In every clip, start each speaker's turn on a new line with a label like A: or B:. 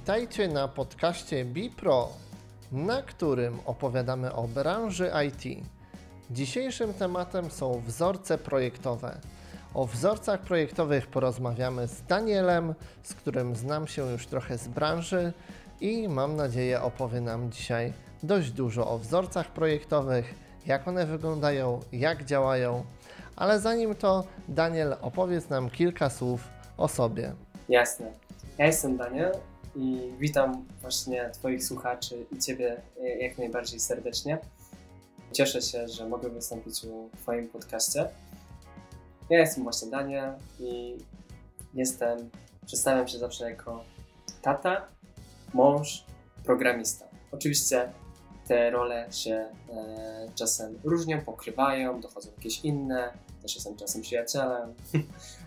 A: Witajcie na podcaście BiPro, na którym opowiadamy o branży IT. Dzisiejszym tematem są wzorce projektowe. O wzorcach projektowych porozmawiamy z Danielem, z którym znam się już trochę z branży i mam nadzieję opowie nam dzisiaj dość dużo o wzorcach projektowych, jak one wyglądają, jak działają. Ale zanim to, Daniel, opowiedz nam kilka słów o sobie.
B: Jasne. Ja jestem Daniel i witam właśnie Twoich słuchaczy i Ciebie e, jak najbardziej serdecznie. Cieszę się, że mogę wystąpić w Twoim podcaście. Ja jestem właśnie Daniel i jestem, przedstawiam się zawsze jako tata, mąż, programista. Oczywiście te role się e, czasem różnią, pokrywają, dochodzą jakieś inne. Też jestem czasem przyjacielem,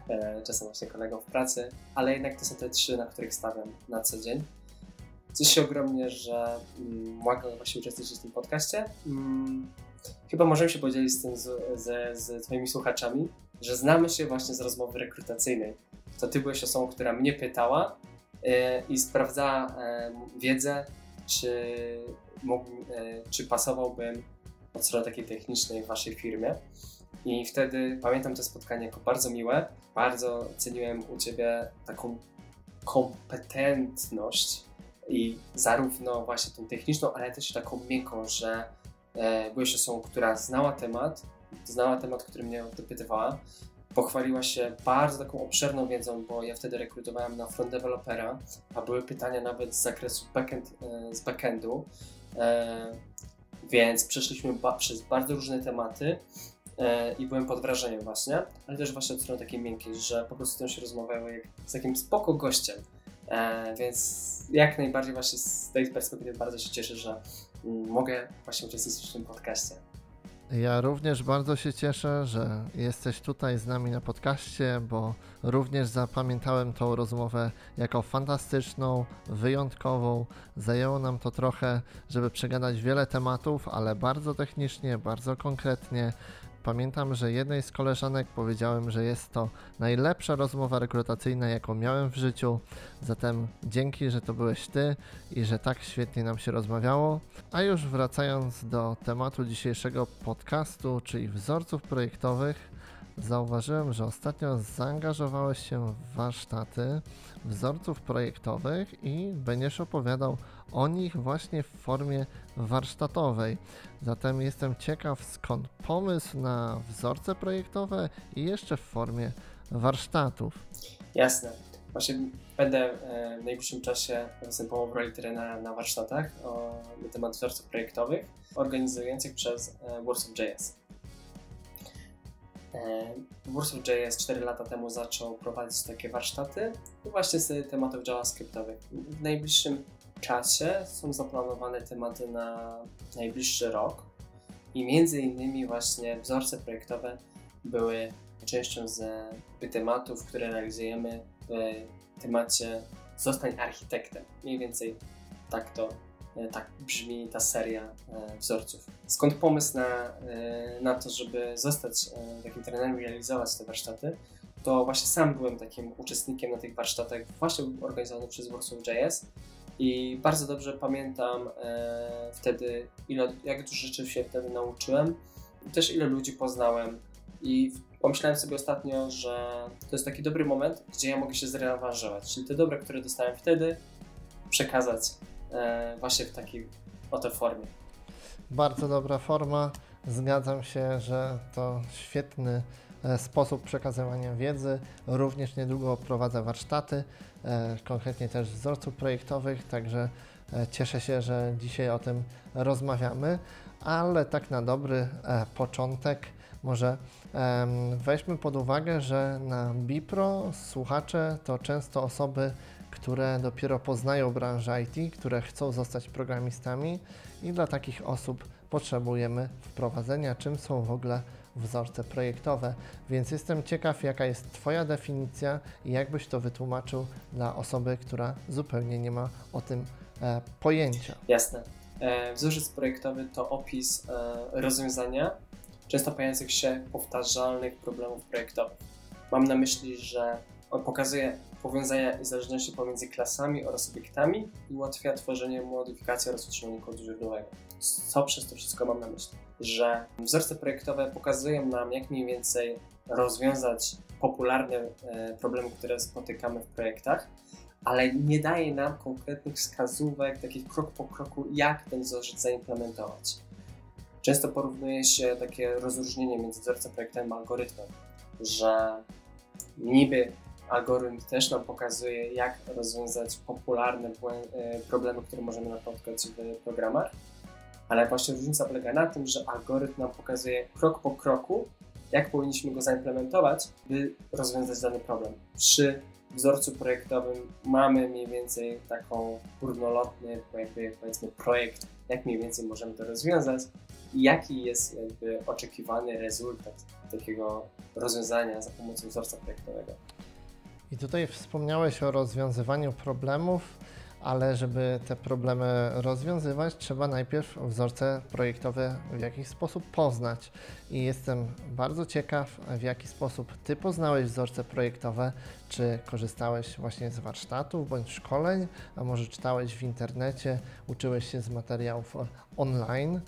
B: czasem właśnie kolegą w pracy, ale jednak to są te trzy, na których stawiam na co dzień. Cieszę się ogromnie, że mm, mogę właśnie uczestniczyć w tym podcaście. Mm, chyba możemy się podzielić z tym z, z, z Twoimi słuchaczami, że znamy się właśnie z rozmowy rekrutacyjnej. To Ty byłeś osobą, która mnie pytała e, i sprawdzała e, wiedzę, czy mógł, e, czy pasowałbym od strony takiej technicznej w waszej firmie. I wtedy pamiętam to spotkanie jako bardzo miłe. Bardzo ceniłem u ciebie taką kompetentność i zarówno właśnie tą techniczną, ale też taką miękką, że e, byłeś osobą, która znała temat, znała temat, który mnie dopytywała. Pochwaliła się bardzo taką obszerną wiedzą, bo ja wtedy rekrutowałem na front developera, a były pytania nawet z zakresu backend, e, z backendu, E, więc przeszliśmy przez bardzo różne tematy i byłem pod wrażeniem właśnie, ale też właśnie od strony takiej miękkiej, że po prostu się rozmawiało jak z takim spoko gościem. E, więc jak najbardziej właśnie z tej perspektywy bardzo się cieszę, że mm, mogę właśnie uczestniczyć w tym podcaście.
A: Ja również bardzo się cieszę, że jesteś tutaj z nami na podcaście, bo również zapamiętałem tą rozmowę jako fantastyczną, wyjątkową. Zajęło nam to trochę, żeby przegadać wiele tematów, ale bardzo technicznie, bardzo konkretnie. Pamiętam, że jednej z koleżanek powiedziałem, że jest to najlepsza rozmowa rekrutacyjna, jaką miałem w życiu. Zatem dzięki, że to byłeś ty i że tak świetnie nam się rozmawiało. A już wracając do tematu dzisiejszego podcastu, czyli wzorców projektowych, zauważyłem, że ostatnio zaangażowałeś się w warsztaty wzorców projektowych i będziesz opowiadał o nich właśnie w formie warsztatowej. Zatem jestem ciekaw, skąd pomysł na wzorce projektowe i jeszcze w formie warsztatów.
B: Jasne. Właśnie będę e, w najbliższym czasie występował w roli trenera na warsztatach o, na temat wzorców projektowych organizujących przez e, Warsaw.js. E, Warsaw.js 4 lata temu zaczął prowadzić takie warsztaty właśnie z tematów JavaScriptowych. W najbliższym czasie są zaplanowane tematy na najbliższy rok i między innymi właśnie wzorce projektowe były częścią z tematów, które realizujemy w temacie Zostań architektem. Mniej więcej tak to tak brzmi ta seria e, wzorców. Skąd pomysł na, e, na to, żeby zostać takim trenerem i realizować te warsztaty? To właśnie sam byłem takim uczestnikiem na tych warsztatach, właśnie organizowanych przez Warsaw.js i bardzo dobrze pamiętam e, wtedy, ile, jak dużo rzeczy się wtedy nauczyłem, też ile ludzi poznałem. I pomyślałem sobie ostatnio, że to jest taki dobry moment, gdzie ja mogę się zrewanżować. Czyli te dobre, które dostałem wtedy, przekazać e, właśnie w takiej oto formie.
A: Bardzo dobra forma. Zgadzam się, że to świetny E, sposób przekazywania wiedzy. Również niedługo prowadzę warsztaty, e, konkretnie też wzorców projektowych, także e, cieszę się, że dzisiaj o tym rozmawiamy, ale tak na dobry początek może weźmy pod uwagę, że na Bipro słuchacze to często osoby, które dopiero poznają branżę IT, które chcą zostać programistami i dla takich osób potrzebujemy wprowadzenia, czym są w ogóle wzorce projektowe, więc jestem ciekaw, jaka jest Twoja definicja i jak byś to wytłumaczył dla osoby, która zupełnie nie ma o tym e, pojęcia.
B: Jasne. E, wzorzec projektowy to opis e, rozwiązania często pojawiających się powtarzalnych problemów projektowych. Mam na myśli, że pokazuje powiązania i zależności pomiędzy klasami oraz obiektami i ułatwia tworzenie modyfikacji oraz utrzymanie kodu źródłowego. Co przez to wszystko mam na myśli? Że wzorce projektowe pokazują nam, jak mniej więcej rozwiązać popularne e, problemy, które spotykamy w projektach, ale nie daje nam konkretnych wskazówek, takich krok po kroku, jak ten wzorzec zaimplementować. Często porównuje się takie rozróżnienie między wzorcem projektowym a algorytmem, że niby algorytm też nam pokazuje, jak rozwiązać popularne e, problemy, które możemy napotkać w programach, ale właśnie różnica polega na tym, że algorytm nam pokazuje krok po kroku, jak powinniśmy go zaimplementować, by rozwiązać dany problem. Przy wzorcu projektowym mamy mniej więcej taką górnolotny, jakby powiedzmy projekt, jak mniej więcej możemy to rozwiązać i jaki jest jakby oczekiwany rezultat takiego rozwiązania za pomocą wzorca projektowego.
A: I tutaj wspomniałeś o rozwiązywaniu problemów, ale żeby te problemy rozwiązywać, trzeba najpierw wzorce projektowe w jakiś sposób poznać. I jestem bardzo ciekaw, w jaki sposób Ty poznałeś wzorce projektowe. Czy korzystałeś właśnie z warsztatów bądź szkoleń, a może czytałeś w internecie, uczyłeś się z materiałów online.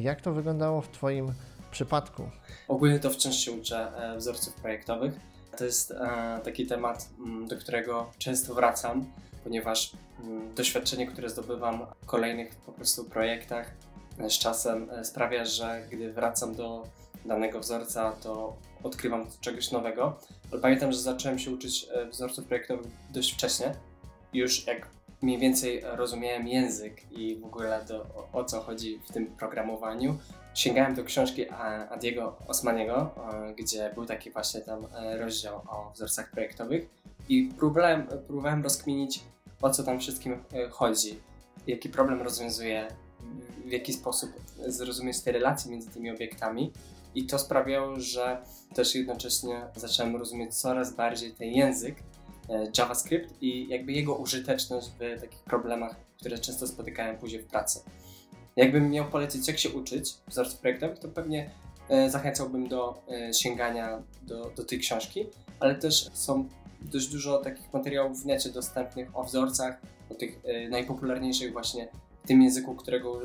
A: Jak to wyglądało w Twoim przypadku?
B: Ogólnie to wciąż się uczę e, wzorców projektowych to jest e, taki temat, mm, do którego często wracam, ponieważ mm, doświadczenie, które zdobywam w kolejnych po prostu projektach e, z czasem e, sprawia, że gdy wracam do danego wzorca, to odkrywam czegoś nowego. Ale pamiętam, że zacząłem się uczyć wzorców projektowych dość wcześnie, już jak mniej więcej rozumiałem język i w ogóle do, o, o co chodzi w tym programowaniu, sięgałem do książki Adiego Osmaniego, gdzie był taki właśnie tam e, rozdział o wzorcach projektowych i próbowałem, próbowałem rozkminić, o co tam wszystkim e, chodzi, jaki problem rozwiązuje, w jaki sposób zrozumieć te relacje między tymi obiektami. I to sprawiało, że też jednocześnie zacząłem rozumieć coraz bardziej ten język e, JavaScript i jakby jego użyteczność w takich problemach, które często spotykałem później w pracy. Jakbym miał polecić, jak się uczyć wzorców projektowych, to pewnie e, zachęcałbym do e, sięgania do, do tej książki, ale też są dość dużo takich materiałów w necie dostępnych o wzorcach, o tych e, najpopularniejszych właśnie w tym języku, którego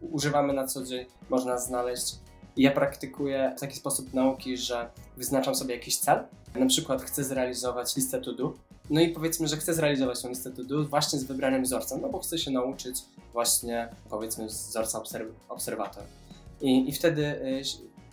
B: używamy na co dzień, można znaleźć. Ja praktykuję w taki sposób nauki, że wyznaczam sobie jakiś cel, na przykład chcę zrealizować listę to do, no i powiedzmy, że chcę zrealizować tą listę to właśnie z wybranym wzorcem, no bo chcę się nauczyć właśnie powiedzmy z wzorca obserw obserwator. I, I wtedy y,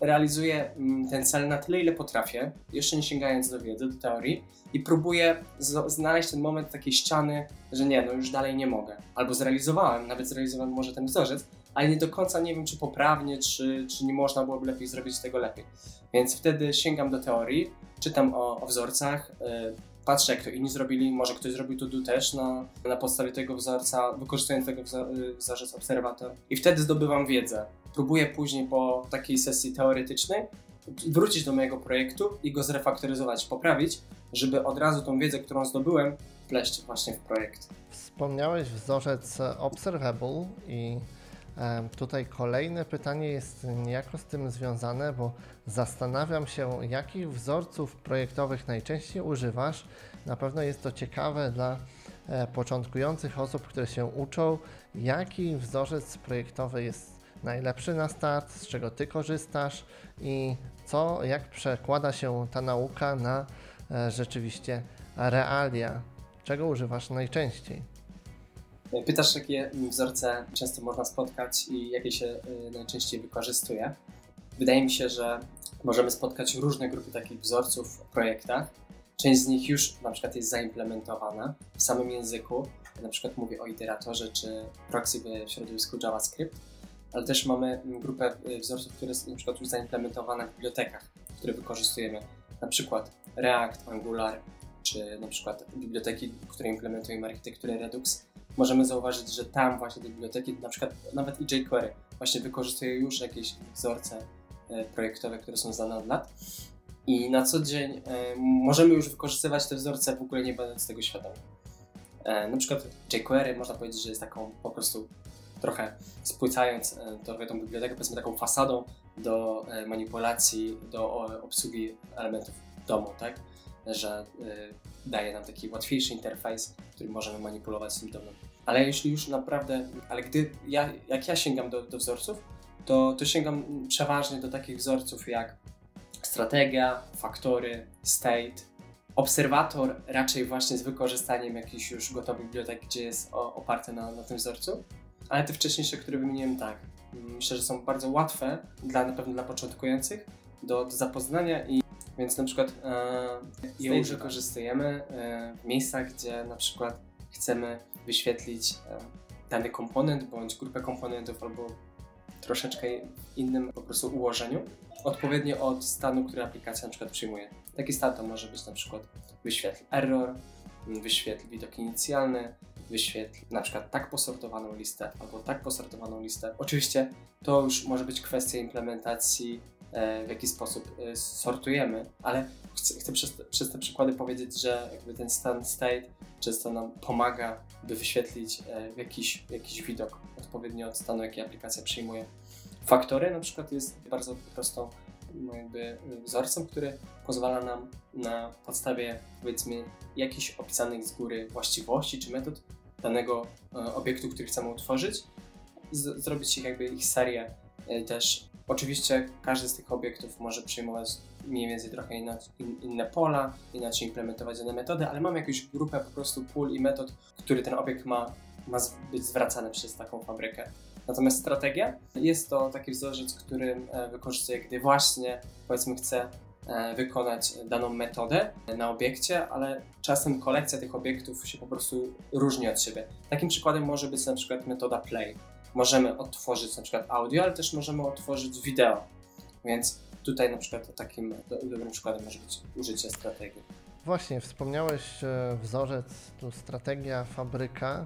B: realizuję mm, ten cel na tyle, ile potrafię, jeszcze nie sięgając do wiedzy, do teorii i próbuję znaleźć ten moment takiej ściany, że nie, no już dalej nie mogę. Albo zrealizowałem, nawet zrealizowałem może ten wzorzec, ale nie do końca nie wiem, czy poprawnie, czy, czy nie można byłoby lepiej zrobić tego lepiej. Więc wtedy sięgam do teorii, czytam o, o wzorcach, yy, patrzę jak to inni zrobili, może ktoś zrobił to do też na, na podstawie tego wzorca, wykorzystując tego wzorzec obserwator i wtedy zdobywam wiedzę. Próbuję później po takiej sesji teoretycznej wrócić do mojego projektu i go zrefaktoryzować, poprawić, żeby od razu tą wiedzę, którą zdobyłem, wpleść właśnie w projekt.
A: Wspomniałeś wzorzec Observable i Tutaj kolejne pytanie jest niejako z tym związane, bo zastanawiam się, jakich wzorców projektowych najczęściej używasz. Na pewno jest to ciekawe dla e, początkujących osób, które się uczą, jaki wzorzec projektowy jest najlepszy na start, z czego ty korzystasz i co, jak przekłada się ta nauka na e, rzeczywiście realia, czego używasz najczęściej.
B: Pytasz, jakie wzorce często można spotkać i jakie się y, najczęściej wykorzystuje. Wydaje mi się, że możemy spotkać różne grupy takich wzorców w projektach. Część z nich już na przykład jest zaimplementowana w samym języku. Na przykład mówię o iteratorze czy proxy w środowisku JavaScript, ale też mamy grupę wzorców, które są na przykład już zaimplementowane w bibliotekach, które wykorzystujemy. Na przykład React, Angular, czy na przykład biblioteki, które implementują architekturę Redux możemy zauważyć, że tam właśnie te biblioteki, na przykład nawet i jQuery, właśnie wykorzystują już jakieś wzorce projektowe, które są znane od lat. I na co dzień e, możemy już wykorzystywać te wzorce w ogóle nie będąc tego świadomi. E, na przykład jQuery można powiedzieć, że jest taką po prostu trochę spłycając trochę tą bibliotekę, powiedzmy taką fasadą do manipulacji, do obsługi elementów domu, tak? że daje nam taki łatwiejszy interfejs, który możemy manipulować tym domem. Ale jeśli już naprawdę, ale gdy ja, jak ja sięgam do, do wzorców, to, to sięgam przeważnie do takich wzorców jak strategia, faktory, state, obserwator raczej właśnie z wykorzystaniem jakichś już gotowych bibliotek, gdzie jest oparte na, na tym wzorcu, ale te wcześniejsze, które wymieniłem tak, myślę, że są bardzo łatwe dla na pewno dla początkujących do, do zapoznania i więc na przykład e, je już wykorzystujemy e, w miejscach, gdzie na przykład chcemy wyświetlić e, dany komponent bądź grupę komponentów albo troszeczkę innym po prostu ułożeniu, odpowiednio od stanu, który aplikacja na przykład przyjmuje. Taki stan to może być na przykład wyświetl error, wyświetl widok inicjalny, wyświetl na przykład tak posortowaną listę albo tak posortowaną listę. Oczywiście to już może być kwestia implementacji, w jaki sposób e, sortujemy, ale chcę, chcę przez, przez, te przykłady powiedzieć, że jakby ten stan state często nam pomaga, by wyświetlić e, jakiś, jakiś widok odpowiednio od stanu, jaki aplikacja przyjmuje. Faktory na przykład jest bardzo prostą no jakby wzorcem, który pozwala nam na podstawie powiedzmy jakichś opisanych z góry właściwości czy metod danego e, obiektu, który chcemy utworzyć, z, zrobić ich jakby ich serię e, też. Oczywiście każdy z tych obiektów może przyjmować mniej więcej trochę in, inne pola, inaczej implementować dane metody, ale mamy jakąś grupę po prostu pól i metod, który ten obiekt ma, ma być zwracany przez taką fabrykę. Natomiast strategia jest to taki wzorzec, który e, wykorzystuję, gdy właśnie powiedzmy chcę e, wykonać daną metodę na obiekcie, ale czasem kolekcja tych obiektów się po prostu różni od siebie. Takim przykładem może być na przykład metoda play. Możemy odtworzyć na przykład audio, ale też możemy odtworzyć wideo. Więc tutaj na przykład takim dobrym przykładem może być użycie strategii.
A: Właśnie, wspomniałeś e, wzorzec, tu strategia, fabryka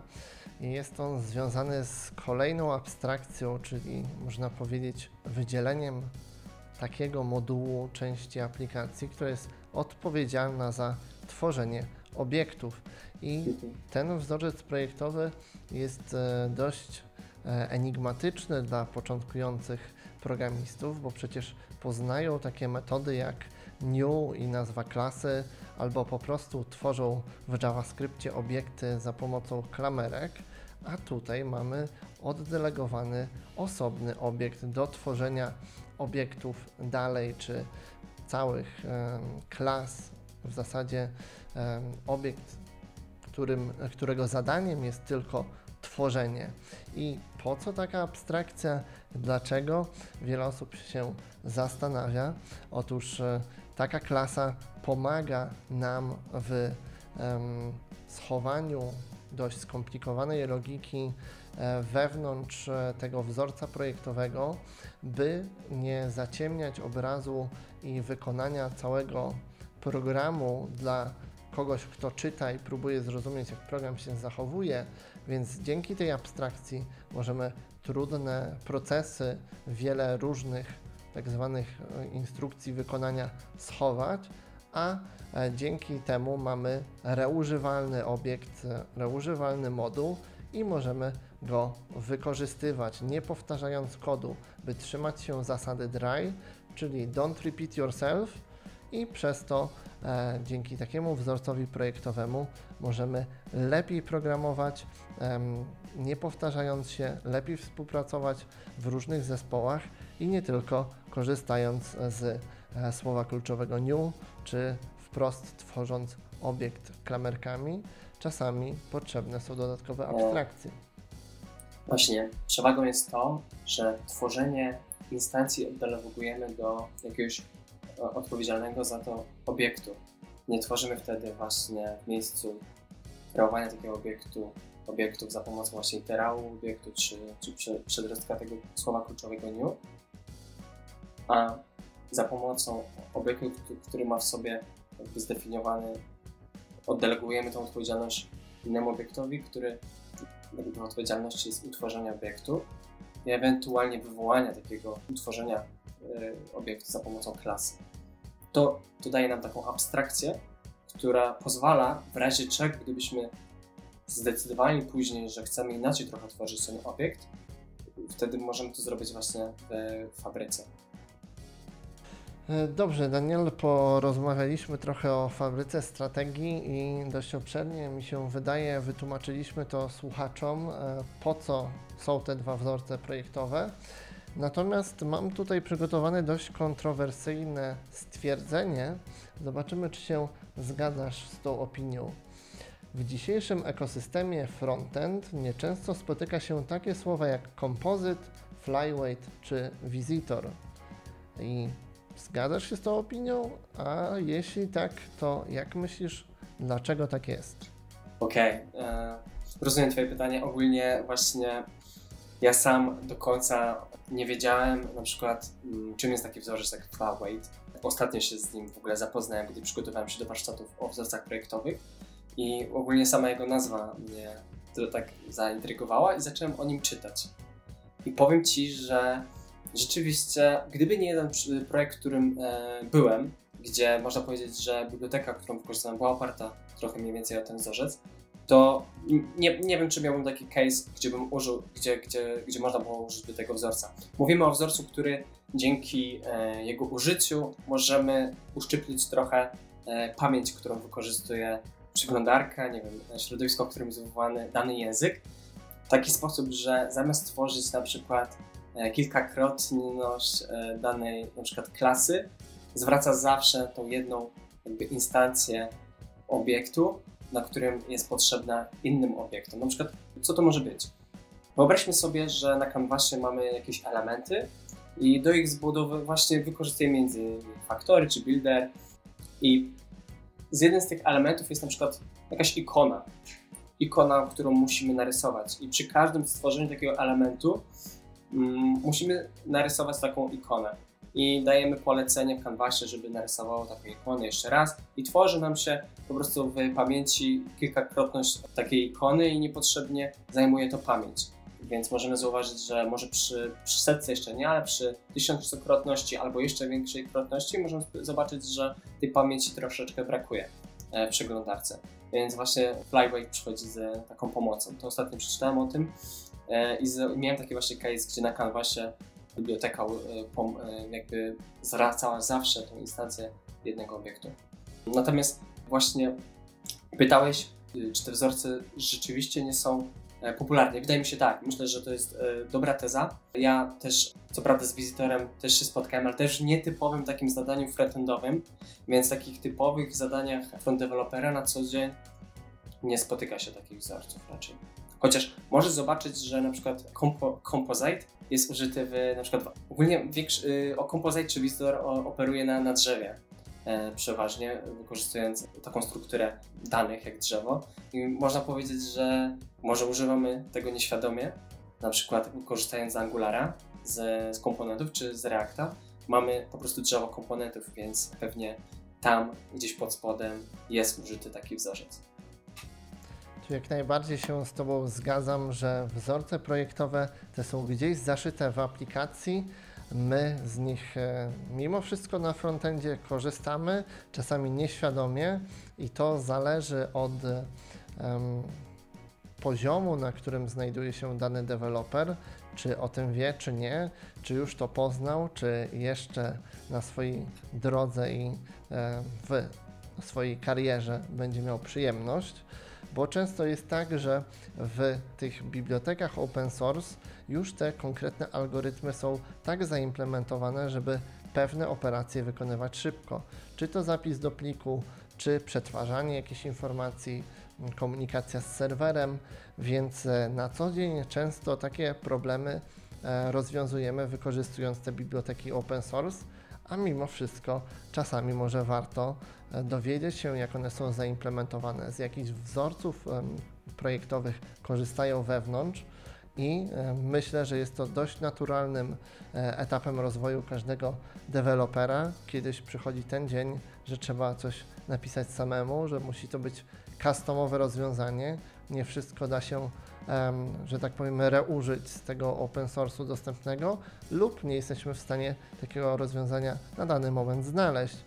A: i jest on związany z kolejną abstrakcją, czyli można powiedzieć wydzieleniem takiego modułu części aplikacji, która jest odpowiedzialna za tworzenie obiektów. I ten wzorzec projektowy jest e, dość enigmatyczny dla początkujących programistów, bo przecież poznają takie metody jak new i nazwa klasy, albo po prostu tworzą w JavaScriptie obiekty za pomocą klamerek, a tutaj mamy oddelegowany osobny obiekt do tworzenia obiektów dalej, czy całych um, klas, w zasadzie um, obiekt, którym, którego zadaniem jest tylko tworzenie. I po co taka abstrakcja? Dlaczego? Wiele osób się zastanawia. Otóż e, taka klasa pomaga nam w schowaniu dość skomplikowanej logiki e, wewnątrz e, tego wzorca projektowego, by nie zaciemniać obrazu i wykonania całego programu dla kogoś, kto czyta i próbuje zrozumieć, jak program się zachowuje, więc dzięki tej abstrakcji możemy trudne procesy, wiele różnych tak zwanych e, instrukcji wykonania schować, a e, dzięki temu mamy reużywalny obiekt, e, reużywalny moduł i możemy go wykorzystywać, nie powtarzając kodu, by trzymać się zasady dry, czyli don't repeat yourself i przez to dzięki takiemu wzorcowi projektowemu możemy lepiej programować, e, nie powtarzając się, lepiej współpracować w różnych zespołach i nie tylko korzystając z e, słowa kluczowego new, czy wprost tworząc obiekt klamerkami. Czasami potrzebne są dodatkowe abstrakcje.
B: Właśnie, przewagą jest to, że tworzenie instancji oddelegujemy do jakiegoś e, odpowiedzialnego za to obiektu. Nie tworzymy wtedy właśnie w miejscu kreowania takiego obiektu obiektów za pomocą właśnie iterału obiektu czy, czy przedrostka tego słowa kluczowego new, a za pomocą obiektu, który ma w sobie jakby zdefiniowany, oddelegujemy tą odpowiedzialność innemu obiektowi, który jakby odpowiedzialności jest utworzenia obiektu i ewentualnie wywołania takiego utworzenia y, obiektu za pomocą klasy. To, to daje nam taką abstrakcję, która pozwala w razie czego, gdybyśmy zdecydowali później, że chcemy inaczej trochę tworzyć ten obiekt, wtedy możemy to zrobić właśnie w fabryce.
A: E, dobrze, Daniel, porozmawialiśmy trochę o fabryce strategii i dość obszernie mi się wydaje, wytłumaczyliśmy to słuchaczom, e, po co są te dwa wzorce projektowe. Natomiast mam tutaj przygotowane dość kontrowersyjne stwierdzenie. Zobaczymy, czy się zgadzasz z tą opinią. W dzisiejszym ekosystemie frontend nieczęsto spotyka się takie słowa jak kompozyt, flyweight czy visitor. I zgadzasz się z tą opinią? A jeśli tak, to jak myślisz, dlaczego tak jest?
B: Okej, okay. E, rozumiem Twoje pytanie. Ogólnie właśnie ja sam do końca nie wiedziałem na przykład, mm, czym jest taki wzorzec jak Flyweight. Ostatnio się z nim w ogóle zapoznałem, gdy przygotowałem się do warsztatów o wzorcach projektowych i ogólnie sama jego nazwa mnie tak zaintrygowała i zacząłem o nim czytać. I powiem Ci, że rzeczywiście, gdyby nie jeden projekt, którym e, byłem, gdzie można powiedzieć, że biblioteka, którą wykorzystałem, była oparta trochę mniej więcej o ten wzorzec, to nie, nie wiem, czy miałbym taki case, gdzie bym użył, gdzie, gdzie, gdzie można było użyć do tego wzorca. Mówimy o wzorcu, który dzięki e, jego użyciu możemy uszczyplić trochę e, pamięć, którą wykorzystuje przeglądarka, nie wiem, środowisko, w którym jest wywołany dany język, w taki sposób, że zamiast tworzyć na przykład e, kilkakrotność e, danej na przykład klasy, zwraca zawsze tą jedną jakby instancję obiektu, na którym jest potrzebna innym obiektom. Na przykład, co to może być? Wyobraźmy sobie, że na kanwasie mamy jakieś elementy i do ich zbudowy właśnie wykorzystujemy między faktory czy builder i z jednym z tych elementów jest na przykład jakaś ikona. Ikona, którą musimy narysować. I przy każdym stworzeniu takiego elementu mm, musimy narysować taką ikonę. I dajemy polecenie w żeby narysowało taką ikonę jeszcze raz. I tworzy nam się po prostu w pamięci kilkakrotność takiej ikony i niepotrzebnie zajmuje to pamięć. Więc możemy zauważyć, że może przy, przy setce jeszcze nie, ale przy tysiąckrotności albo jeszcze większej krotności możemy zobaczyć, że tej pamięci troszeczkę brakuje e, w przeglądarce. Więc właśnie Flyweight przychodzi z taką pomocą. To ostatnio przeczytałem o tym e, i miałem taki właśnie case, gdzie na kanwasie biblioteka e, jakby zwracała zawsze tą instancję jednego obiektu. Natomiast właśnie pytałeś, czy te wzorce rzeczywiście nie są E, popularnie. Wydaje mi się tak. Myślę, że to jest e, dobra teza. Ja też, co prawda z wizytorem też się spotkałem, ale też nietypowym takim zadaniu frontendowym, więc takich typowych zadaniach front developera na co dzień nie spotyka się takich wzorców raczej. Chociaż możesz zobaczyć, że na przykład compo, Composite jest użyty w na przykład ogólnie większy, o Composite czy Visitor operuje na, na drzewie E, przeważnie, wykorzystując taką strukturę danych jak drzewo. I można powiedzieć, że może używamy tego nieświadomie, na przykład korzystając z Angulara, z, z komponentów czy z Reacta, mamy po prostu drzewo komponentów, więc pewnie tam gdzieś pod spodem jest użyty taki wzorzec.
A: Jak najbardziej się z Tobą zgadzam, że wzorce projektowe te są gdzieś zaszyte w aplikacji, My z nich e, mimo wszystko na frontendzie korzystamy, czasami nieświadomie i to zależy od um, poziomu, na którym znajduje się dany deweloper, czy o tym wie, czy nie, czy już to poznał, czy jeszcze na swojej drodze i e, w swojej karierze będzie miał przyjemność bo często jest tak, że w tych bibliotekach open source już te konkretne algorytmy są tak zaimplementowane, żeby pewne operacje wykonywać szybko. Czy to zapis do pliku, czy przetwarzanie jakichś informacji, komunikacja z serwerem, więc e, na co dzień często takie problemy e, rozwiązujemy wykorzystując te biblioteki open source, a mimo wszystko czasami może warto dowiedzieć się, jak one są zaimplementowane, z jakichś wzorców projektowych korzystają wewnątrz i myślę, że jest to dość naturalnym e, etapem rozwoju każdego dewelopera. Kiedyś przychodzi ten dzień, że trzeba coś napisać samemu, że musi to być customowe rozwiązanie. Nie wszystko da się, że tak powiem, reużyć z tego open source'u dostępnego, lub nie jesteśmy w stanie takiego rozwiązania na dany moment znaleźć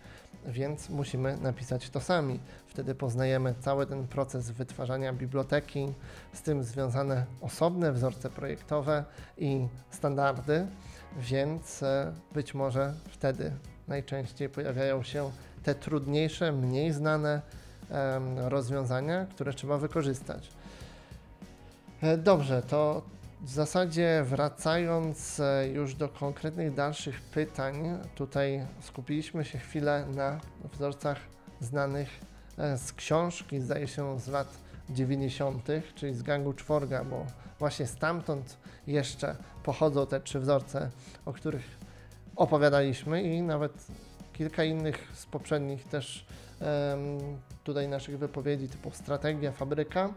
A: więc musimy napisać to sami. Wtedy poznajemy cały ten proces wytwarzania biblioteki, z tym związane osobne wzorce projektowe i standardy, więc e, być może wtedy najczęściej pojawiają się te trudniejsze, mniej znane rozwiązania, które trzeba wykorzystać. E, dobrze, to w zasadzie wracając e, już do konkretnych dalszych pytań, tutaj skupiliśmy się chwilę na wzorcach znanych e, z książki, zdaje się z lat 90., czyli z gangu czworga, bo właśnie stamtąd jeszcze pochodzą te trzy wzorce, o których opowiadaliśmy i nawet kilka innych z poprzednich też tutaj naszych wypowiedzi typu strategia, fabryka,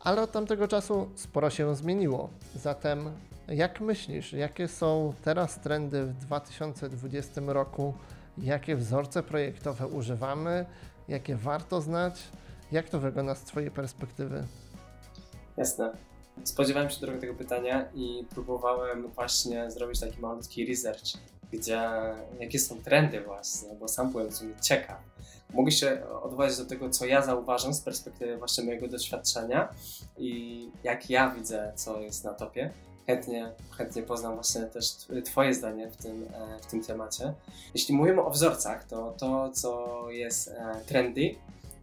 A: ale od tamtego czasu sporo się zmieniło. Zatem jak myślisz, jakie są teraz trendy w 2020 roku? Jakie wzorce projektowe używamy? Jakie warto znać? Jak to wygląda z Twojej perspektywy?
B: Jasne. Spodziewałem się trochę tego pytania i próbowałem właśnie zrobić taki malutki research, gdzie jakie są trendy właśnie, bo sam byłem w sumie ciekaw. Mogę się odwołać do tego, co ja zauważam z perspektywy właśnie mojego doświadczenia i jak ja widzę, co jest na topie. Chętnie, chętnie poznam właśnie też Twoje zdanie w tym, e, w tym temacie. Jeśli mówimy o wzorcach, to to, co jest e, trendy,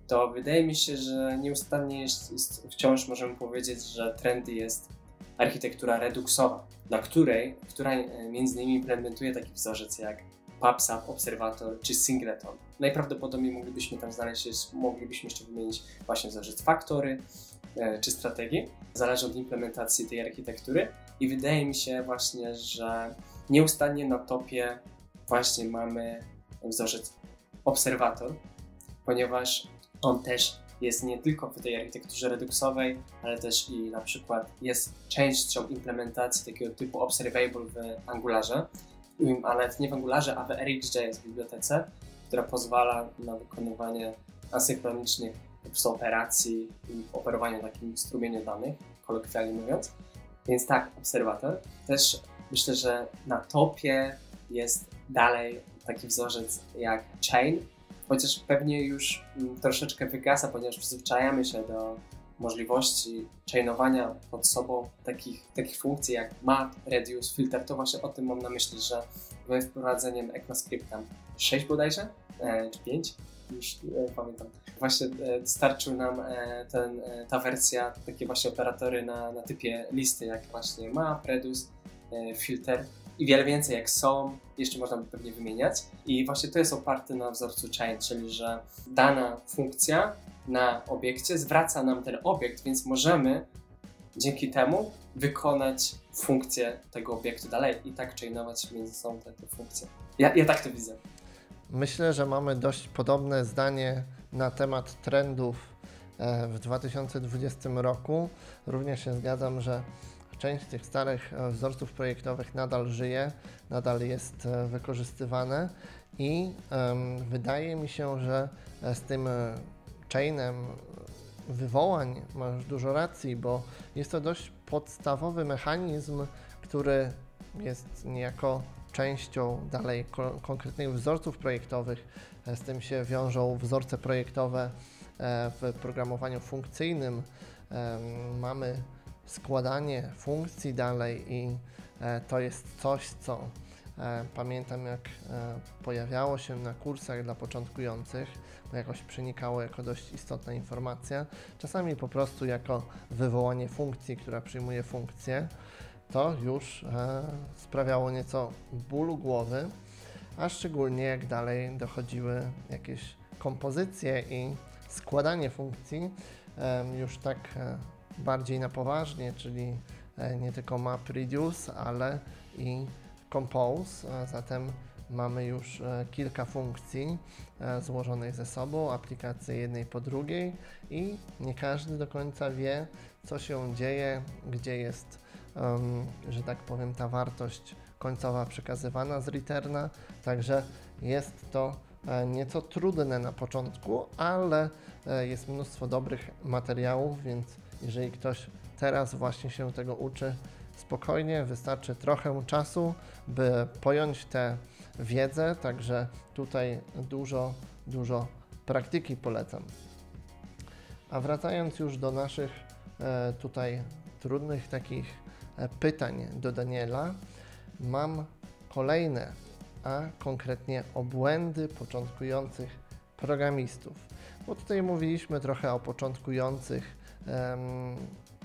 B: to wydaje mi się, że nieustannie jest, wciąż możemy powiedzieć, że trendy jest architektura reduksowa, dla której, która e, między innymi implementuje taki wzorzec jak PubSub, Observator czy Singleton. Najprawdopodobniej moglibyśmy tam znaleźć, moglibyśmy jeszcze wymienić właśnie wzorzec Factory e, czy strategii, zależy od implementacji tej architektury i wydaje mi się właśnie, że nieustannie na topie właśnie mamy wzorzec Observator, ponieważ on też jest nie tylko w tej architekturze reduksowej, ale też i na przykład jest częścią implementacji takiego typu observable w Angularze, ale nie w Angularze, a w RxJS bibliotece, która pozwala na wykonywanie asynchronicznych operacji i operowanie takim strumieniem danych, kolokwialnie mówiąc. Więc tak, obserwator. Też myślę, że na topie jest dalej taki wzorzec jak Chain, chociaż pewnie już mm, troszeczkę wygasa, ponieważ przyzwyczajamy się do możliwości chainowania pod sobą takich, takich funkcji jak map, reduce, filter, to właśnie o tym mam na myśli, że we wprowadzeniem ECMAScripta 6 bodajże, e, czy 5, już e, pamiętam. Właśnie e, starczył nam e, ten, e, ta wersja, takie właśnie operatory na, na typie listy, jak właśnie map, reduce, filter i wiele więcej jak są, jeszcze można by pewnie wymieniać. I właśnie to jest oparte na wzorcu chain, czyli że dana funkcja na obiekcie zwraca nam ten obiekt, więc możemy dzięki temu wykonać funkcję tego obiektu dalej i tak chainować między sobą te, te funkcje. Ja, ja tak to widzę.
A: Myślę, że mamy dość podobne zdanie na temat trendów e, w 2020 roku. Również się zgadzam, że część tych starych e, wzorców projektowych nadal żyje, nadal jest e, wykorzystywane i wydaje mi się, że e, z tym chainem wywołań masz dużo racji, bo jest to dość podstawowy mechanizm, który jest niejako częścią dalej ko konkretnych wzorców projektowych. Z tym się wiążą wzorce projektowe w programowaniu funkcyjnym. Mamy składanie funkcji dalej i e, to jest coś, co e, pamiętam jak e, pojawiało się na kursach dla początkujących, bo jakoś przenikało jako dość istotna informacja, czasami po prostu jako wywołanie funkcji, która przyjmuje funkcję, to już sprawiało nieco bólu głowy, a szczególnie jak dalej dochodziły jakieś kompozycje i składanie funkcji, już tak bardziej na poważnie, czyli e, nie tylko map reduce, ale i compose, zatem mamy już e, kilka funkcji e, złożonych ze sobą, aplikacje jednej po drugiej i nie każdy do końca wie, co się dzieje, gdzie jest, że tak powiem, ta wartość końcowa przekazywana z returna, także jest to nieco trudne na początku, ale jest mnóstwo dobrych materiałów, więc jeżeli ktoś teraz właśnie się tego uczy, spokojnie, wystarczy trochę czasu, by pojąć tę wiedzę, także tutaj dużo, dużo praktyki polecam. A wracając już do naszych e, tutaj trudnych takich e, pytań do Daniela, mam kolejne a konkretnie o błędy początkujących programistów. Bo tutaj mówiliśmy trochę o początkujących, um,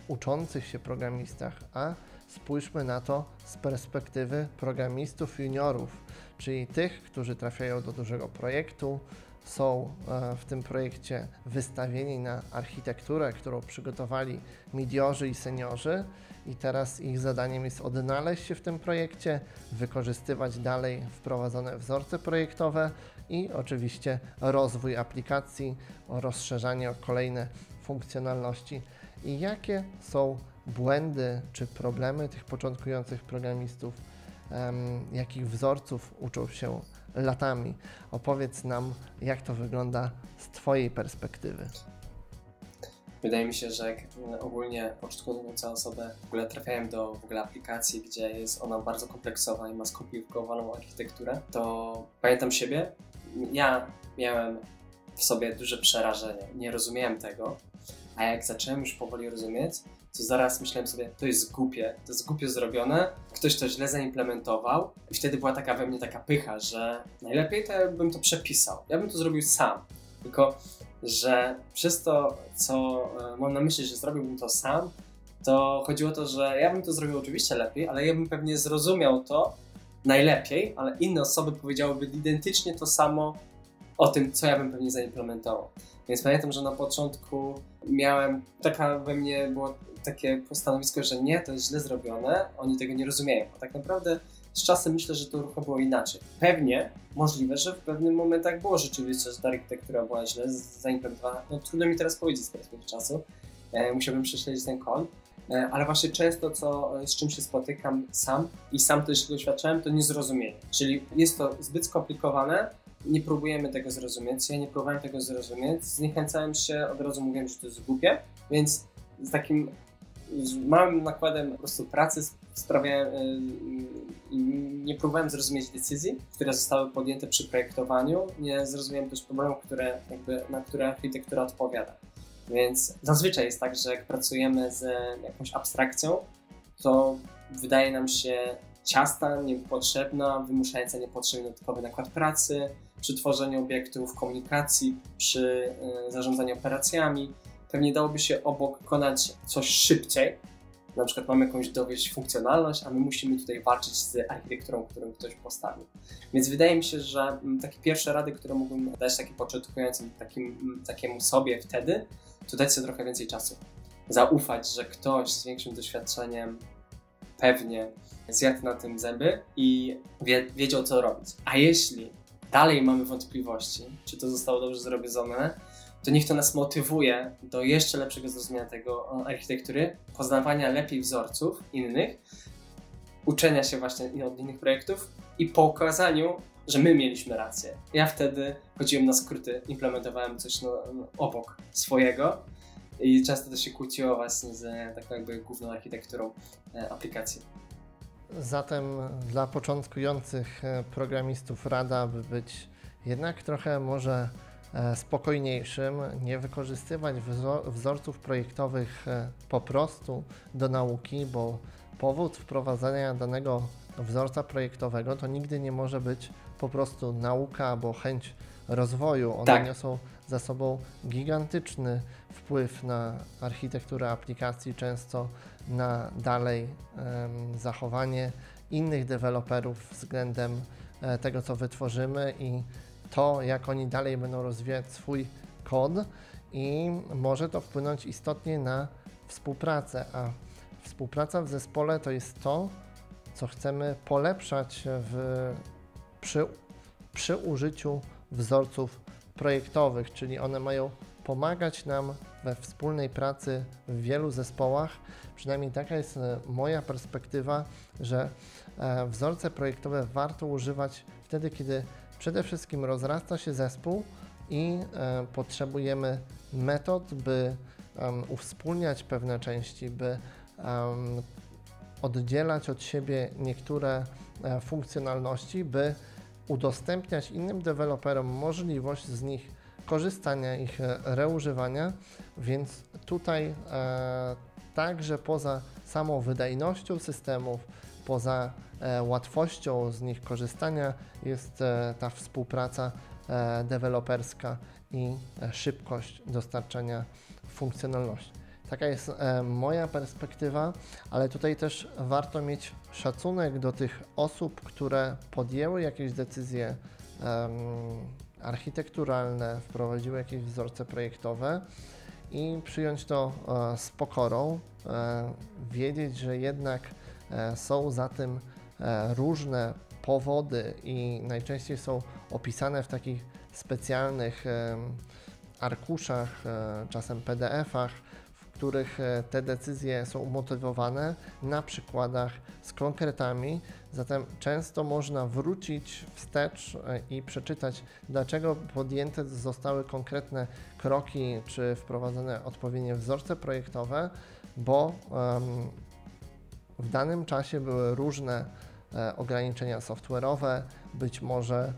A: uczących się programistach, a spójrzmy na to z perspektywy programistów juniorów, czyli tych, którzy trafiają do dużego projektu, są e, w tym projekcie wystawieni na architekturę, którą przygotowali midiorzy i seniorzy i teraz ich zadaniem jest odnaleźć się w tym projekcie, wykorzystywać dalej wprowadzone wzorce projektowe i oczywiście rozwój aplikacji, rozszerzanie o kolejne funkcjonalności. I jakie są błędy czy problemy tych początkujących programistów, jakich wzorców uczą się latami. Opowiedz nam, jak to wygląda z Twojej perspektywy.
B: Wydaje mi się, że ogólnie początkujące osoby w ogóle trafiają do w ogóle aplikacji, gdzie jest ona bardzo kompleksowa i ma skomplikowaną architekturę, to pamiętam siebie. Ja miałem w sobie duże przerażenie. Nie rozumiałem tego, a jak zacząłem już powoli rozumieć, to zaraz myślałem sobie, to jest głupie, to jest głupio zrobione, ktoś to źle zaimplementował i wtedy była taka we mnie taka pycha, że najlepiej to ja bym to przepisał, ja bym to zrobił sam, tylko że przez to, co e, mam na myśli, że zrobiłbym to sam, to chodziło o to, że ja bym to zrobił oczywiście lepiej, ale ja bym pewnie zrozumiał to najlepiej, ale inne osoby powiedziałyby identycznie to samo o tym, co ja bym pewnie zaimplementował. Więc pamiętam, że na początku miałem, taka we mnie było takie stanowisko, że nie, to jest źle zrobione, oni tego nie rozumieją. A tak naprawdę z czasem myślę, że to rucho było inaczej. Pewnie, możliwe, że w pewnym momentach było rzeczywiście, że ta architektura była źle zaimplementowana. No trudno mi teraz powiedzieć z perspektywy czasu. E, musiałbym prześledzić ten kod. E, ale właśnie często, co, z czym się spotykam sam i sam też doświadczałem, to niezrozumienie. Czyli jest to zbyt skomplikowane, nie próbujemy tego zrozumieć. Ja nie próbowałem tego zrozumieć. Zniechęcałem się, od razu mówiłem, że to jest głupie, więc z takim z małym nakładem po prostu pracy sprawiałem, y, y, nie próbowałem zrozumieć decyzji, które zostały podjęte przy projektowaniu, nie zrozumiałem też problemów, które, jakby, na które architektura odpowiada. Więc zazwyczaj jest tak, że jak pracujemy z jakąś abstrakcją, to wydaje nam się ciasta, niepotrzebna, wymuszająca niepotrzebny dodatkowy nakład pracy przy tworzeniu obiektów, komunikacji, przy y, zarządzaniu operacjami pewnie dałoby się obok wykonać coś szybciej. Na przykład mamy jakąś dowieść funkcjonalność, a my musimy tutaj walczyć z architekturą, którą ktoś postawił. Więc wydaje mi się, że mm, takie pierwsze rady, które mógłbym dać takim początkującym, takim, mm, takiemu sobie wtedy, to dać sobie trochę więcej czasu. Zaufać, że ktoś z większym doświadczeniem pewnie zjadł na tym zęby i wie, wiedział, co robić. A jeśli dalej mamy wątpliwości, czy to zostało dobrze zrobione, to niech to nas motywuje do jeszcze lepszego zrozumienia tego architektury, poznawania lepiej wzorców innych, uczenia się właśnie od innych projektów i pokazaniu, że my mieliśmy rację. Ja wtedy chodziłem na skróty, implementowałem coś no, obok swojego i często to się kłóciło właśnie z taką jakby główną architekturą e, aplikacji.
A: Zatem dla początkujących e, programistów rada, by być jednak trochę może E, spokojniejszym, nie wykorzystywać wzorców projektowych e, po prostu do nauki, bo powód wprowadzenia danego wzorca projektowego to nigdy nie może być po prostu nauka albo chęć rozwoju. One tak. niosą za sobą gigantyczny wpływ na architekturę aplikacji, często na dalej zachowanie innych deweloperów względem e, tego, co wytworzymy i to, jak oni dalej będą rozwijać swój kod i może to wpłynąć istotnie na współpracę, a współpraca w zespole to jest to, co chcemy polepszać w, przy, przy użyciu wzorców projektowych, czyli one mają pomagać nam we wspólnej pracy w wielu zespołach. Przynajmniej taka jest e, moja perspektywa, że e, wzorce projektowe warto używać wtedy, kiedy Przede wszystkim rozrasta się zespół i e, potrzebujemy metod, by uwspólniać pewne części, by oddzielać od siebie niektóre funkcjonalności, by udostępniać innym deweloperom możliwość z nich korzystania, ich e, reużywania, więc tutaj e, także poza samą wydajnością systemów, poza e, łatwością z nich korzystania jest ta współpraca deweloperska i szybkość dostarczania funkcjonalności. Taka jest moja perspektywa, ale tutaj też warto mieć szacunek do tych osób, które podjęły jakieś decyzje architekturalne, wprowadziły jakieś wzorce projektowe i przyjąć to e, z pokorą, e, wiedzieć, że jednak e, są za tym różne powody i najczęściej są opisane w takich specjalnych arkuszach, czasem PDF-ach, których e, te decyzje są umotywowane na przykładach z konkretami. Zatem często można wrócić wstecz e, i przeczytać, dlaczego podjęte zostały konkretne kroki, czy wprowadzone odpowiednie wzorce projektowe, bo w danym czasie były różne e, ograniczenia software'owe, być może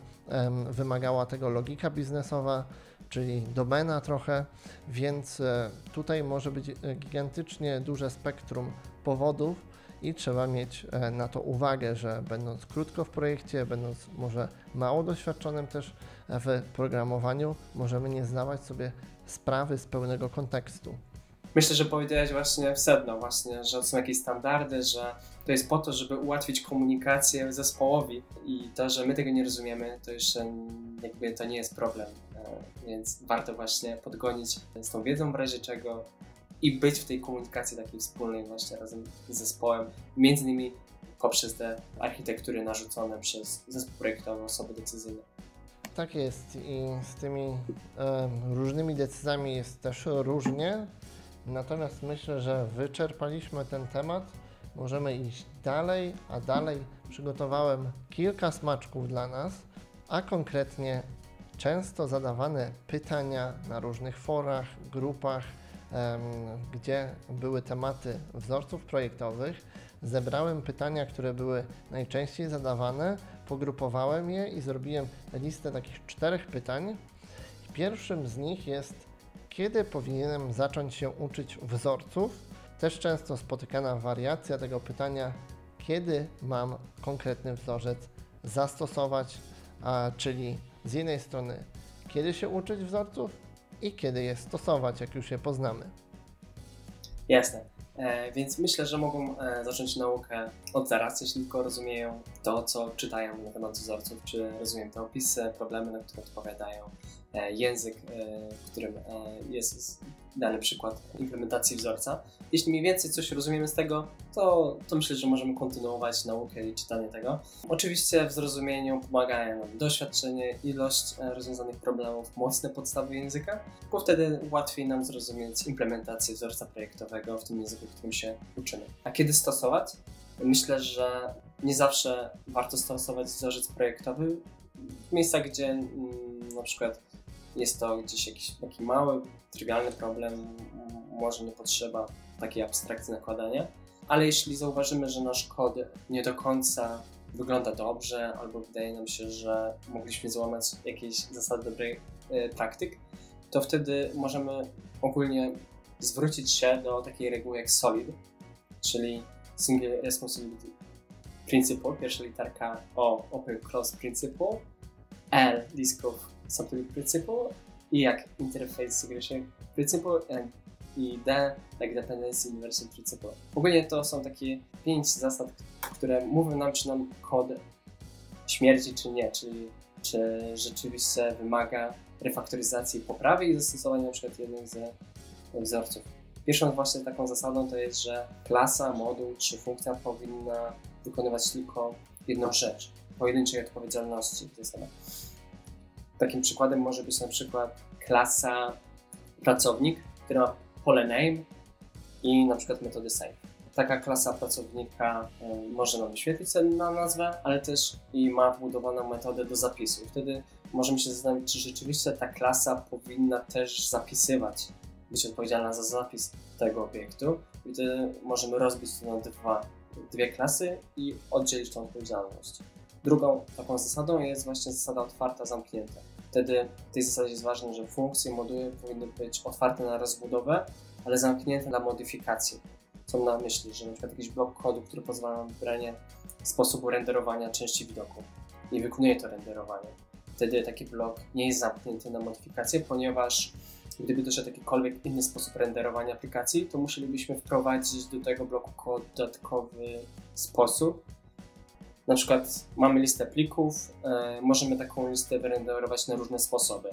A: wymagała tego logika biznesowa, czyli domena trochę, więc e, tutaj może być e, gigantycznie duże spektrum powodów i trzeba mieć e, na to uwagę, że będąc krótko w projekcie, będąc może mało doświadczonym też w programowaniu, możemy nie zdawać sobie sprawy z pełnego kontekstu.
B: Myślę, że powiedziałeś właśnie w sedno właśnie, że są jakieś standardy, że to jest po to, żeby ułatwić komunikację zespołowi i to, że my tego nie rozumiemy, to jeszcze jakby to nie jest problem, E, więc warto właśnie podgonić z tą wiedzą w razie czego i być w tej komunikacji takiej wspólnej właśnie razem z zespołem, między innymi poprzez te architektury narzucone przez zespół projektowy, osoby decyzyjne.
A: Tak jest i z tymi e, różnymi decyzjami jest też różnie. Natomiast myślę, że wyczerpaliśmy ten temat. Możemy iść dalej, a dalej przygotowałem kilka smaczków dla nas, a konkretnie często zadawane pytania na różnych forach, grupach, gdzie były tematy wzorców projektowych. Zebrałem pytania, które były najczęściej zadawane, pogrupowałem je i zrobiłem listę takich czterech pytań. Pierwszym z nich jest, kiedy powinienem zacząć się uczyć wzorców? Też często spotykana wariacja tego pytania, kiedy mam konkretny wzorzec zastosować, a, czyli z jednej strony, kiedy się uczyć wzorców i kiedy je stosować, jak już je poznamy.
B: Jasne. E, więc myślę, że mogą e, zacząć naukę od zaraz, jeśli tylko rozumieją to, co czytają na temat wzorców, czy rozumieją te opisy, problemy, na które odpowiadają, język, e, w którym e, jest dany przykład implementacji wzorca. Jeśli mniej więcej coś rozumiemy z tego, to, to myślę, że możemy kontynuować naukę i czytanie tego. Oczywiście w zrozumieniu pomagają nam doświadczenie, ilość e, rozwiązanych problemów, mocne podstawy języka, bo wtedy łatwiej nam zrozumieć implementację wzorca projektowego w tym języku, którym się uczymy. A kiedy stosować? Myślę, że nie zawsze warto stosować wzorzec projektowy w miejscach, gdzie mm, na przykład jest to gdzieś jakiś taki mały, trywialny problem, może nie potrzeba takiej abstrakcji nakładania, ale jeśli zauważymy, że nasz kod nie do końca wygląda dobrze, albo wydaje nam się, że mogliśmy złamać jakieś zasady dobrej e, praktyk, to wtedy możemy ogólnie zwrócić się do takiej reguły jak SOLID, czyli Single Responsibility Principle, pierwsza literka O, Open Close Principle, L, List of Subtopic Principle i jak Interface Segregation Principle and, i D, jak Dependency Inversion Principle. Ogólnie to są takie pięć zasad, które mówią nam, czy nam kod śmierdzi, czy nie, czyli czy rzeczywiście wymaga refaktoryzacji, poprawy i zastosowania przykład jednych ze wzorców. Pierwszą właśnie taką zasadą to jest, że klasa, moduł czy funkcja powinna wykonywać tylko jedną rzecz, pojedynczej odpowiedzialności. To jest. Takim przykładem może być na przykład klasa pracownik, która ma pole name i na przykład metody save. Taka klasa pracownika y, może nam wyświetlić na nazwę, ale też i ma wbudowaną metodę do zapisu. Wtedy możemy się zastanowić, czy rzeczywiście ta klasa powinna też zapisywać, być odpowiedzialna za zapis tego obiektu. I wtedy możemy rozbić to na dwa, dwie klasy i oddzielić tą odpowiedzialność. Drugą taką zasadą jest właśnie zasada otwarta, zamknięta. Wtedy w tej zasadzie jest ważne, że funkcje, moduły powinny być otwarte na rozbudowę, ale zamknięte na modyfikacje. Co na myśli, że przykład jakiś blok kodu, który pozwala na wybranie sposobu renderowania części widoku i wykonuje to renderowanie. Wtedy taki blok nie jest zamknięty na modyfikację, ponieważ gdyby doszedł jakikolwiek inny sposób renderowania aplikacji, to musielibyśmy wprowadzić do tego bloku dodatkowy sposób. Na przykład mamy listę plików, e, możemy taką listę wyrenderować na różne sposoby.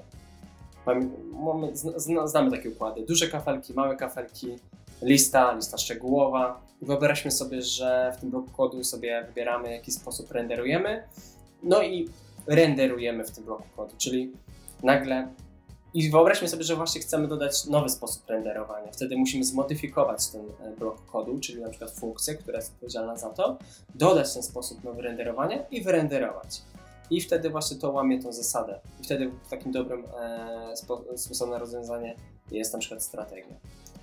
B: Znamy takie układy. Duże kafelki, małe kafelki, lista, lista szczegółowa. Wyobraźmy sobie, że w tym bloku kodu sobie wybieramy, jaki sposób renderujemy. No i renderujemy w tym bloku kodu, czyli nagle i wyobraźmy sobie, że właśnie chcemy dodać nowy sposób renderowania. Wtedy musimy zmodyfikować ten e, blok kodu, czyli na przykład funkcję, która jest odpowiedzialna za to, dodać ten sposób nowy renderowania i wyrenderować. I wtedy właśnie to łamie tą zasadę. I wtedy takim dobrym e, spo, sposobem na rozwiązanie jest na przykład strategia.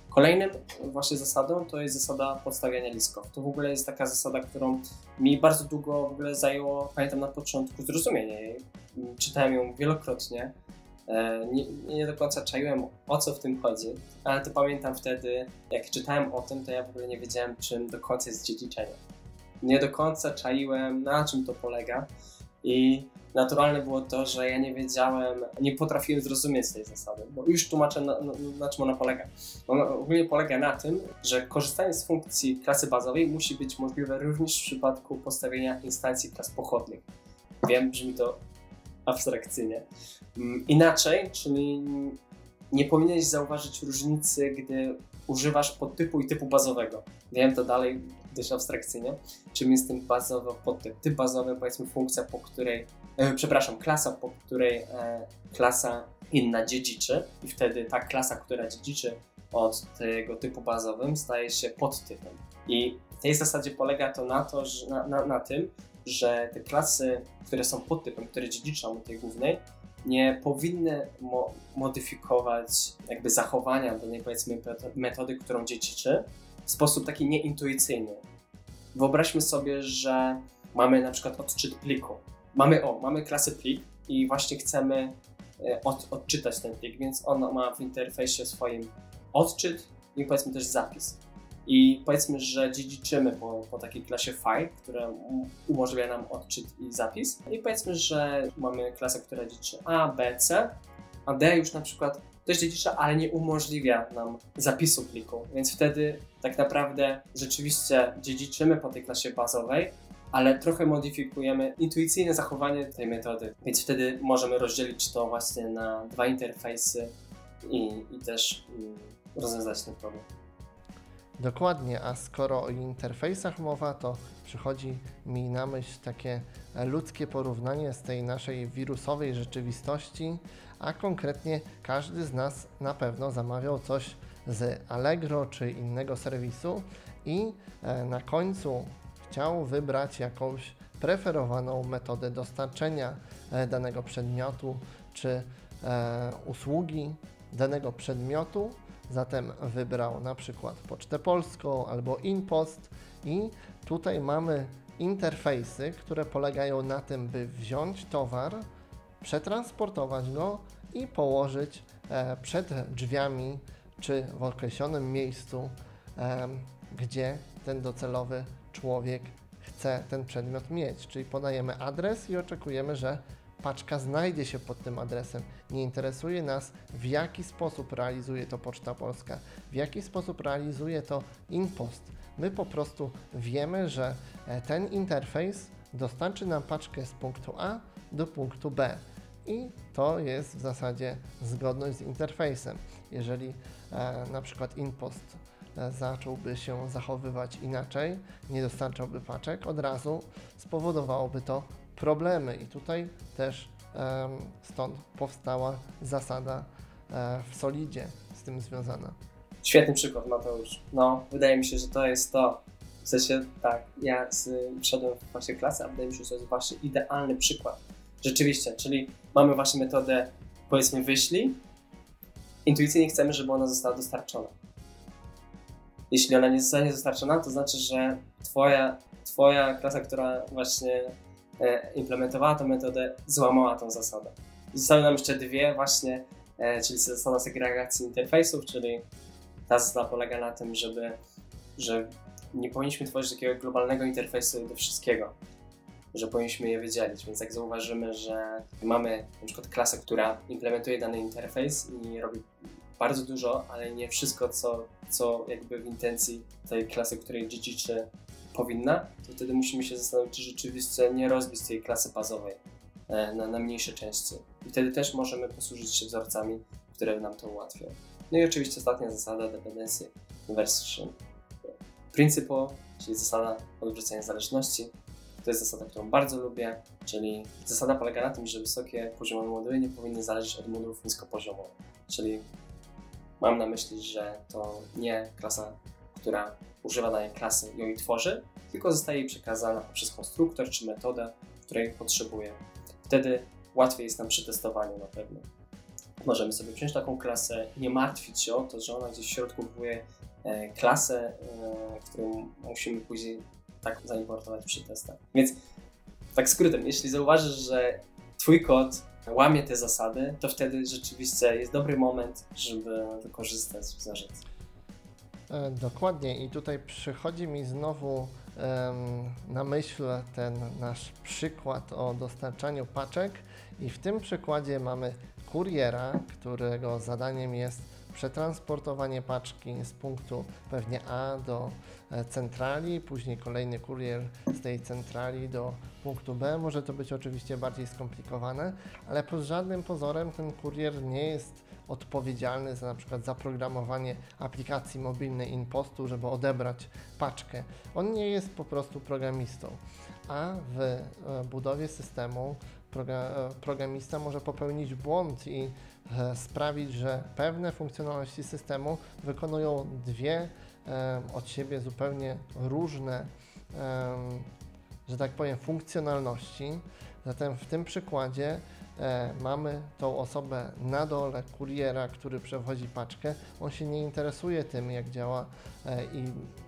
B: Kolejnym właśnie zasadą to jest zasada podstawiania listków. To w ogóle jest taka zasada, którą mi bardzo długo w ogóle zajęło, pamiętam na początku, zrozumienie jej. Czytałem ją wielokrotnie. E, nie, nie, do końca czaiłem o co w tym chodzi, ale to pamiętam wtedy, jak czytałem o tym, to ja w ogóle nie wiedziałem, czym do końca jest dziedziczenie. Nie do końca czaiłem, na czym to polega i naturalne było to, że ja nie wiedziałem, nie potrafiłem zrozumieć tej zasady, bo już tłumaczę na, na, na czym ona polega. Ona ogólnie polega na tym, że korzystanie z funkcji klasy bazowej musi być możliwe również w przypadku postawienia instancji klas pochodnych. Wiem, brzmi to abstrakcyjnie. Mm, inaczej, czyli nie powinieneś zauważyć różnicy, gdy używasz podtypu i typu bazowego. Wiem to dalej dość abstrakcyjnie. Czym jest ten bazowy podtyp? Typ bazowy, powiedzmy funkcja, po której, e, przepraszam, klasa, po której e, klasa inna dziedziczy i wtedy ta klasa, która dziedziczy od tego typu bazowym staje się podtypem. I w tej zasadzie polega to na, to, że, na, na, na tym, że te klasy, które są podtypem, które dziedziczą tej głównej, nie powinny mo modyfikować jakby zachowania danej powiedzmy metody, którą dziedziczy w sposób taki nieintuicyjny. Wyobraźmy sobie, że mamy na przykład odczyt pliku. Mamy, o, mamy klasę plik i właśnie chcemy e, od, odczytać ten plik, więc on ma w interfejsie swoim odczyt i powiedzmy też zapis. I powiedzmy, że dziedziczymy po, po takiej klasie file, która umożliwia nam odczyt i zapis. I powiedzmy, że mamy klasę, która dziedziczy A, B, C, a D już na przykład też dziedzicza, ale nie umożliwia nam zapisu pliku. Więc wtedy tak naprawdę rzeczywiście dziedziczymy po tej klasie bazowej, ale trochę modyfikujemy intuicyjne zachowanie tej metody. Więc wtedy możemy rozdzielić to właśnie na dwa interfejsy i, i też mm, rozwiązać ten problem.
A: Dokładnie, a skoro o interfejsach mowa, to przychodzi mi na myśl takie ludzkie porównanie z tej naszej wirusowej rzeczywistości, a konkretnie każdy z nas na pewno zamawiał coś z Allegro czy innego serwisu i e, na końcu chciał wybrać jakąś preferowaną metodę dostarczenia e, danego przedmiotu czy e, usługi danego przedmiotu Zatem wybrał na przykład Pocztę Polską albo InPost i tutaj mamy interfejsy, które polegają na tym, by wziąć towar, przetransportować go i położyć e, przed drzwiami czy w określonym miejscu, e, gdzie ten docelowy człowiek chce ten przedmiot mieć. Czyli podajemy adres i oczekujemy, że paczka znajdzie się pod tym adresem. Nie interesuje nas, w jaki sposób realizuje to Poczta Polska, w jaki sposób realizuje to InPost. My po prostu wiemy, że e, ten interfejs dostarczy nam paczkę z punktu A do punktu B. I to jest w zasadzie zgodność z interfejsem. Jeżeli e, na przykład InPost e, zacząłby się zachowywać inaczej, nie dostarczałby paczek, od razu spowodowałoby to problemy. I tutaj też stąd powstała zasada e, w Solidzie z tym związana.
B: Świetny przykład, Mateusz. No, wydaje mi się, że to jest to. W sensie, tak, ja z, wszedłem w właśnie klasę, a wydaje mi się, że to jest właśnie idealny przykład. Rzeczywiście, czyli mamy właśnie metodę, powiedzmy, wyślij. Intuicyjnie chcemy, żeby ona została dostarczona. Jeśli ona nie zostanie dostarczona, to znaczy, że twoja, twoja klasa, która właśnie implementowała tę metodę, złamała tą zasadę. Zostały nam jeszcze dwie właśnie, e, czyli zasada segregacji interfejsów, czyli ta zasada polega na tym, żeby, że nie powinniśmy tworzyć takiego globalnego interfejsu do wszystkiego, że powinniśmy je wydzielić. Więc jak zauważymy, że mamy na przykład klasę, która implementuje dany interfejs i robi bardzo dużo, ale nie wszystko, co, co jakby w intencji tej klasy, której dziedziczy powinna, to wtedy musimy się zastanowić, czy rzeczywiście nie rozbić tej klasy bazowej e, na, na mniejsze części. I wtedy też możemy posłużyć się wzorcami, które nam to ułatwią. No i oczywiście ostatnia zasada dependency inversion principle, czyli zasada odwrócenia zależności. To jest zasada, którą bardzo lubię, czyli zasada polega na tym, że wysokie poziomowe moduły nie powinny zależeć od modułów niskopoziomowych. Czyli mam na myśli, że to nie klasa, która używa danej klasy i ją tworzy, tylko zostaje jej przekazana przez konstruktor czy metodę, której potrzebuje. Wtedy łatwiej jest nam przy testowaniu na pewno. Możemy sobie wziąć taką klasę i nie martwić się o to, że ona gdzieś w środku wywołuje e, klasę, e, którą musimy później tak zaimportować przy testach. Więc tak skrótem, jeśli zauważysz, że Twój kod łamie te zasady, to wtedy rzeczywiście jest dobry moment, żeby wykorzystać wzorzec.
A: E, dokładnie i tutaj przychodzi mi znowu na myśl ten nasz przykład o dostarczaniu paczek i w tym przykładzie mamy kuriera, którego zadaniem jest przetransportowanie paczki z punktu pewnie A do e, centrali, później kolejny kurier z tej centrali do punktu B. Może to być oczywiście bardziej skomplikowane, ale pod żadnym pozorem ten kurier nie jest odpowiedzialny za na przykład zaprogramowanie aplikacji mobilnej InPostu, żeby odebrać paczkę. On nie jest po prostu programistą, a w e, budowie systemu e, programista może popełnić błąd i e, sprawić, że pewne funkcjonalności systemu wykonują dwie od siebie zupełnie różne, że tak powiem, funkcjonalności. Zatem w tym przykładzie e, mamy tą osobę na dole, kuriera, który przewozi paczkę. On się nie interesuje tym, jak działa e, i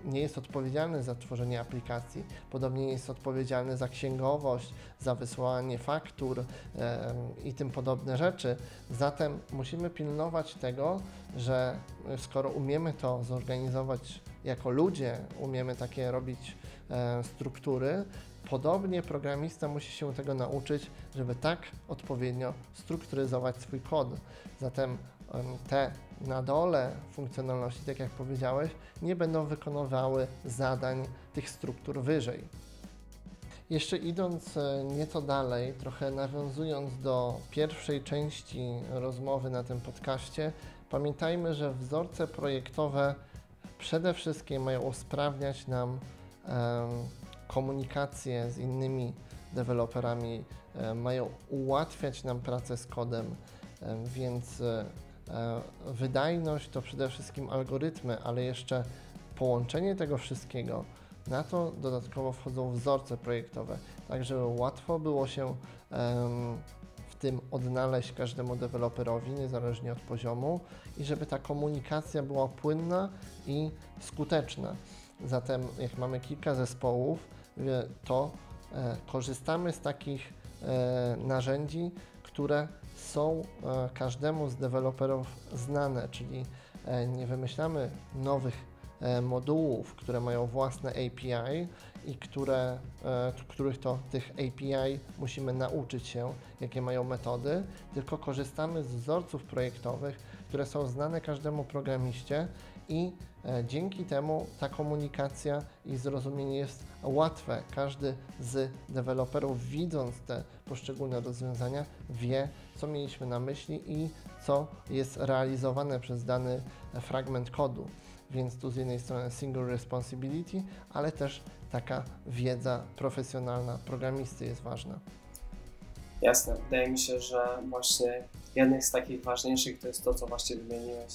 A: nie jest odpowiedzialny za tworzenie aplikacji. Podobnie nie jest odpowiedzialny za księgowość, za wysłanie faktur e, i tym podobne rzeczy. Zatem musimy pilnować tego, że skoro umiemy to zorganizować jako ludzie, umiemy takie robić e, struktury, Podobnie programista musi się tego nauczyć, żeby tak odpowiednio strukturyzować swój kod. Zatem te na dole funkcjonalności, tak jak powiedziałeś, nie będą wykonywały zadań tych struktur wyżej. Jeszcze idąc e, nieco dalej, trochę nawiązując do pierwszej części rozmowy na tym podcaście, pamiętajmy, że wzorce projektowe przede wszystkim mają usprawniać nam um, komunikację z innymi deweloperami, e, mają ułatwiać nam pracę z kodem, e, więc e, wydajność to przede wszystkim algorytmy, ale jeszcze połączenie tego wszystkiego, na to dodatkowo wchodzą wzorce projektowe, tak żeby łatwo było się w tym odnaleźć każdemu deweloperowi, niezależnie od poziomu, i żeby ta komunikacja była płynna i skuteczna. Zatem, jak mamy kilka zespołów, to e, korzystamy z takich e, narzędzi, które są e, każdemu z deweloperów znane, czyli nie wymyślamy nowych modułów, które mają własne API i które, których to tych API musimy nauczyć się, jakie mają metody, tylko korzystamy z wzorców projektowych, które są znane każdemu programiście i e, dzięki temu ta komunikacja i zrozumienie jest łatwe. Każdy z deweloperów, widząc te poszczególne rozwiązania, wie, co mieliśmy na myśli i co jest realizowane przez dany fragment kodu. Więc tu z jednej strony single responsibility, ale też taka wiedza profesjonalna programisty jest ważna.
B: Jasne. Wydaje mi się, że właśnie jednym z takich ważniejszych to jest to, co właśnie wymieniłeś,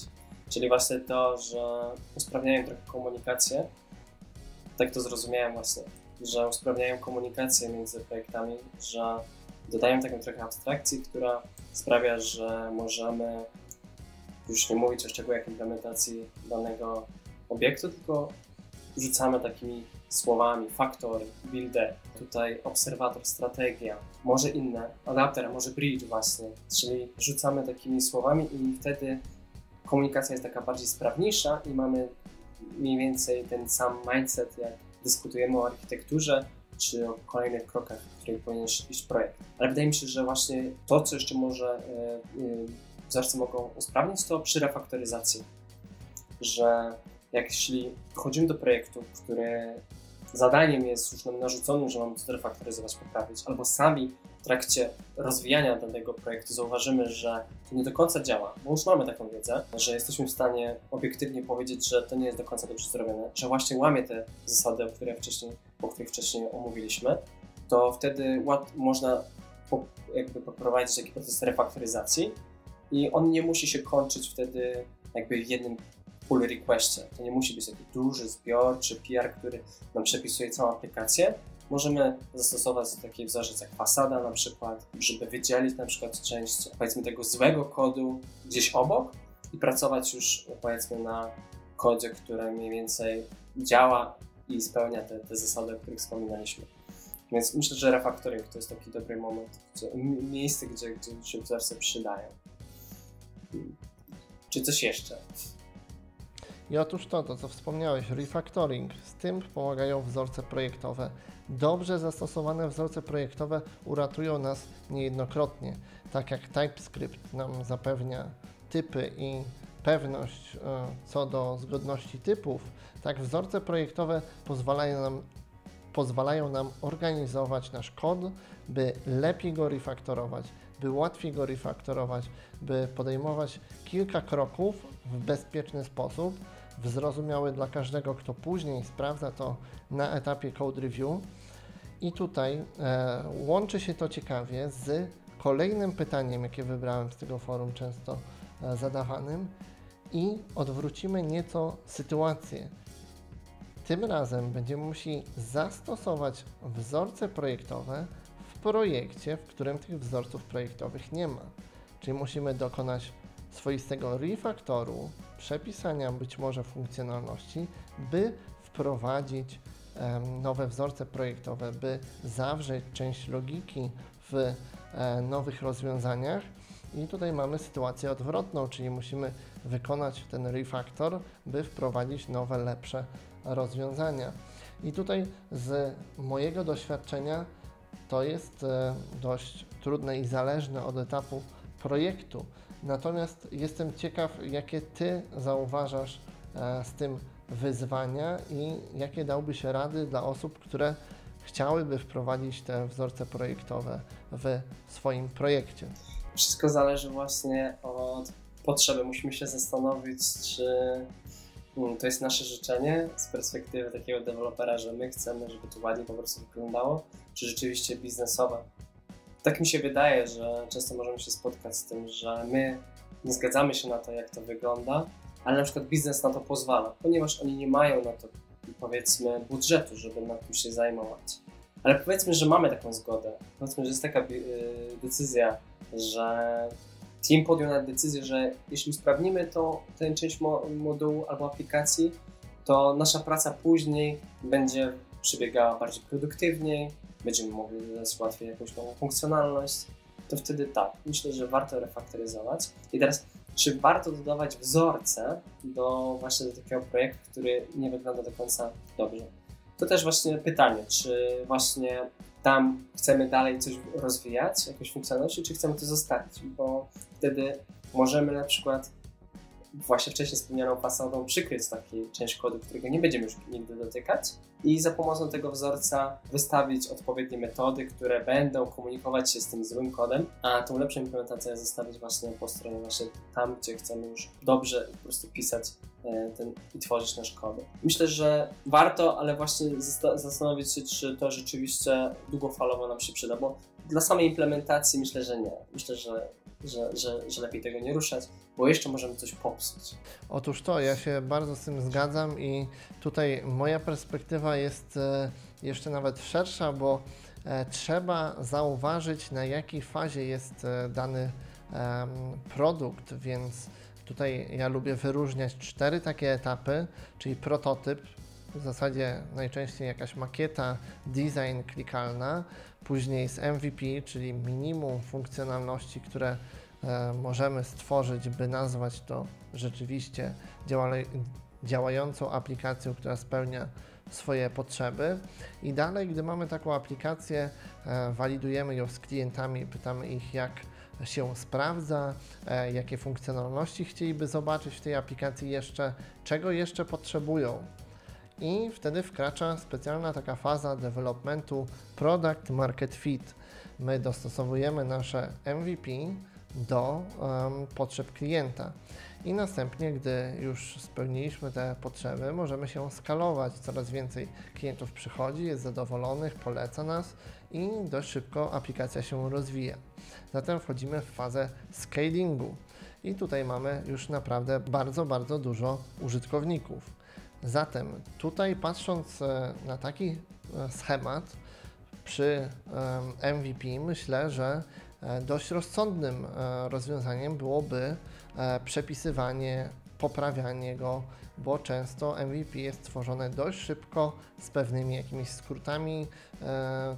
B: Czyli właśnie to, że usprawniają trochę komunikację. Tak to zrozumiałem właśnie, że usprawniają komunikację między projektami, że dodają taką trochę abstrakcji, która sprawia, że możemy już nie mówić o szczegółach implementacji danego obiektu, tylko rzucamy takimi słowami faktor, builder, tutaj obserwator, strategia, może inne, adapter, może bridge właśnie, czyli rzucamy takimi słowami i wtedy komunikacja jest taka bardziej sprawniejsza i mamy mniej więcej ten sam mindset, jak dyskutujemy o architekturze, czy o kolejnych krokach, w których powinien iść projekt. Ale wydaje mi się, że właśnie to, co jeszcze może e, wzorce mogą usprawnić, to przy refaktoryzacji. Że jeśli wchodzimy do projektu, który zadaniem jest już nam narzuconym, że mamy to refaktoryzować, poprawić, albo sami w trakcie rozwijania danego projektu zauważymy, że to nie do końca działa, bo już mamy taką wiedzę, że jesteśmy w stanie obiektywnie powiedzieć, że to nie jest do końca dobrze zrobione, że właśnie łamie te zasady, o, które wcześniej, o których wcześniej omówiliśmy, to wtedy można po, jakby poprowadzić taki proces refaktoryzacji i on nie musi się kończyć wtedy jakby jednym pull requestie. To nie musi być taki duży zbior czy PR, który nam przepisuje całą aplikację. Możemy zastosować taki wzorzec jak fasada na przykład, żeby wydzielić na przykład część powiedzmy tego złego kodu gdzieś obok i pracować już powiedzmy na kodzie, który mniej więcej działa i spełnia te, te zasady, o których wspominaliśmy. Więc myślę, że refactoring to jest taki dobry moment, gdzie, miejsce, gdzie, gdzie się wzorce przydają. Czy coś jeszcze?
A: I otóż to, to co wspomniałeś, refactoring, z tym pomagają wzorce projektowe. Dobrze zastosowane wzorce projektowe uratują nas niejednokrotnie. Tak jak TypeScript nam zapewnia typy i pewność e, co do zgodności typów, tak wzorce projektowe pozwalają nam, pozwalają nam organizować nasz kod, by lepiej go refaktorować, by łatwiej go refaktorować, by podejmować kilka kroków w bezpieczny sposób, w zrozumiały dla każdego, kto później sprawdza to na etapie code review. I tutaj e, łączy się to ciekawie z kolejnym pytaniem, jakie wybrałem z tego forum, często e, zadawanym, i odwrócimy nieco sytuację. Tym razem będziemy musieli zastosować wzorce projektowe w projekcie, w którym tych wzorców projektowych nie ma. Czyli musimy dokonać swoistego refaktoru, przepisania być może funkcjonalności, by wprowadzić nowe wzorce projektowe, by zawrzeć część logiki w e, nowych rozwiązaniach. I tutaj mamy sytuację odwrotną, czyli musimy wykonać ten refaktor, by wprowadzić nowe, lepsze rozwiązania. I tutaj z mojego doświadczenia to jest e, dość trudne i zależne od etapu projektu. Natomiast jestem ciekaw, jakie Ty zauważasz e, z tym wyzwania i jakie dałbyś rady dla osób, które chciałyby wprowadzić te wzorce projektowe w swoim projekcie.
B: Wszystko zależy właśnie od potrzeby. Musimy się zastanowić, czy hmm, to jest nasze życzenie z perspektywy takiego dewelopera, że my chcemy, żeby to ładnie po prostu wyglądało, czy rzeczywiście biznesowe tak mi się wydaje, że często możemy się spotkać z tym, że my nie zgadzamy się na to, jak to wygląda, ale na przykład biznes na to pozwala, ponieważ oni nie mają na to, powiedzmy, budżetu, żeby na tym się zajmować. Ale powiedzmy, że mamy taką zgodę. Powiedzmy, że jest taka y, decyzja, że team podjął nawet decyzję, że jeśli usprawnimy to, tę część modułu albo aplikacji, to nasza praca później będzie przebiegała bardziej produktywniej, będziemy mogli dodać łatwiej jakąś nową funkcjonalność, to wtedy tak, myślę, że warto refaktoryzować. I teraz, czy warto dodawać wzorce do właśnie do takiego projektu, który nie wygląda do końca dobrze? To też właśnie pytanie, czy właśnie tam chcemy dalej coś rozwijać, jakąś funkcjonalność, czy chcemy to zostawić, bo wtedy możemy na przykład właśnie wcześniej wspomnianą fasadą przykryć taki część kodu, którego nie będziemy już nigdy dotykać i za pomocą tego wzorca wystawić odpowiednie metody, które będą komunikować się z tym złym kodem, a tą lepszą implementację zostawić właśnie po stronie właśnie tam, gdzie chcemy już dobrze po prostu pisać e, ten, i tworzyć nasz kod. Myślę, że warto, ale właśnie zastanowić się, czy to rzeczywiście długofalowo nam się przyda, bo dla samej implementacji myślę, że nie. Myślę, że że, że, że lepiej tego nie ruszać, bo jeszcze możemy coś popsuć.
A: Otóż to, ja się bardzo z tym zgadzam i tutaj moja perspektywa jest e, jeszcze nawet szersza, bo e, trzeba zauważyć, na jakiej fazie jest e, dany produkt, więc tutaj ja lubię wyróżniać cztery takie etapy, czyli prototyp, w zasadzie najczęściej jakaś makieta, design klikalna, później jest MVP, czyli minimum funkcjonalności, które e, możemy stworzyć, by nazwać to rzeczywiście działającą aplikacją, która spełnia swoje potrzeby. I dalej, gdy mamy taką aplikację, e, walidujemy ją z klientami, pytamy ich, jak się sprawdza, e, jakie funkcjonalności chcieliby zobaczyć w tej aplikacji jeszcze, czego jeszcze potrzebują. I wtedy wkracza specjalna taka faza developmentu Product Market Fit. My dostosowujemy nasze MVP do um, potrzeb klienta. I następnie, gdy już spełniliśmy te potrzeby, możemy się skalować. Coraz więcej klientów przychodzi, jest zadowolonych, poleca nas i dość szybko aplikacja się rozwija. Zatem wchodzimy w fazę scalingu i tutaj mamy już naprawdę bardzo, bardzo dużo użytkowników. Zatem tutaj patrząc e, na taki e, schemat przy MVP, myślę, że e, dość rozsądnym rozwiązaniem byłoby przepisywanie, poprawianie go bo często MVP jest tworzone dość szybko z pewnymi jakimiś skrótami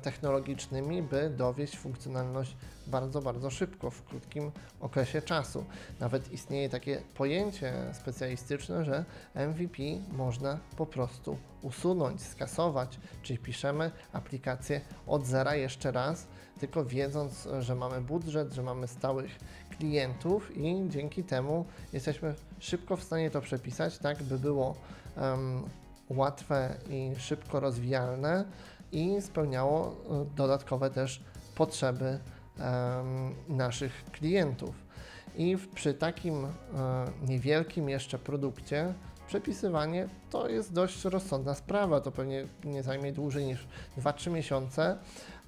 A: technologicznymi, by dowieść funkcjonalność bardzo, bardzo szybko, w krótkim okresie czasu. Nawet istnieje takie pojęcie specjalistyczne, że MVP można po prostu usunąć, skasować, czyli piszemy aplikację od zera jeszcze raz, tylko wiedząc, że mamy budżet, że mamy stałych klientów i dzięki temu jesteśmy szybko w stanie to przepisać, tak by było um, łatwe i szybko rozwijalne i spełniało e, dodatkowe też potrzeby naszych klientów. I przy takim e, niewielkim jeszcze produkcie przepisywanie to jest dość rozsądna sprawa. To pewnie nie zajmie dłużej niż 2-3 miesiące,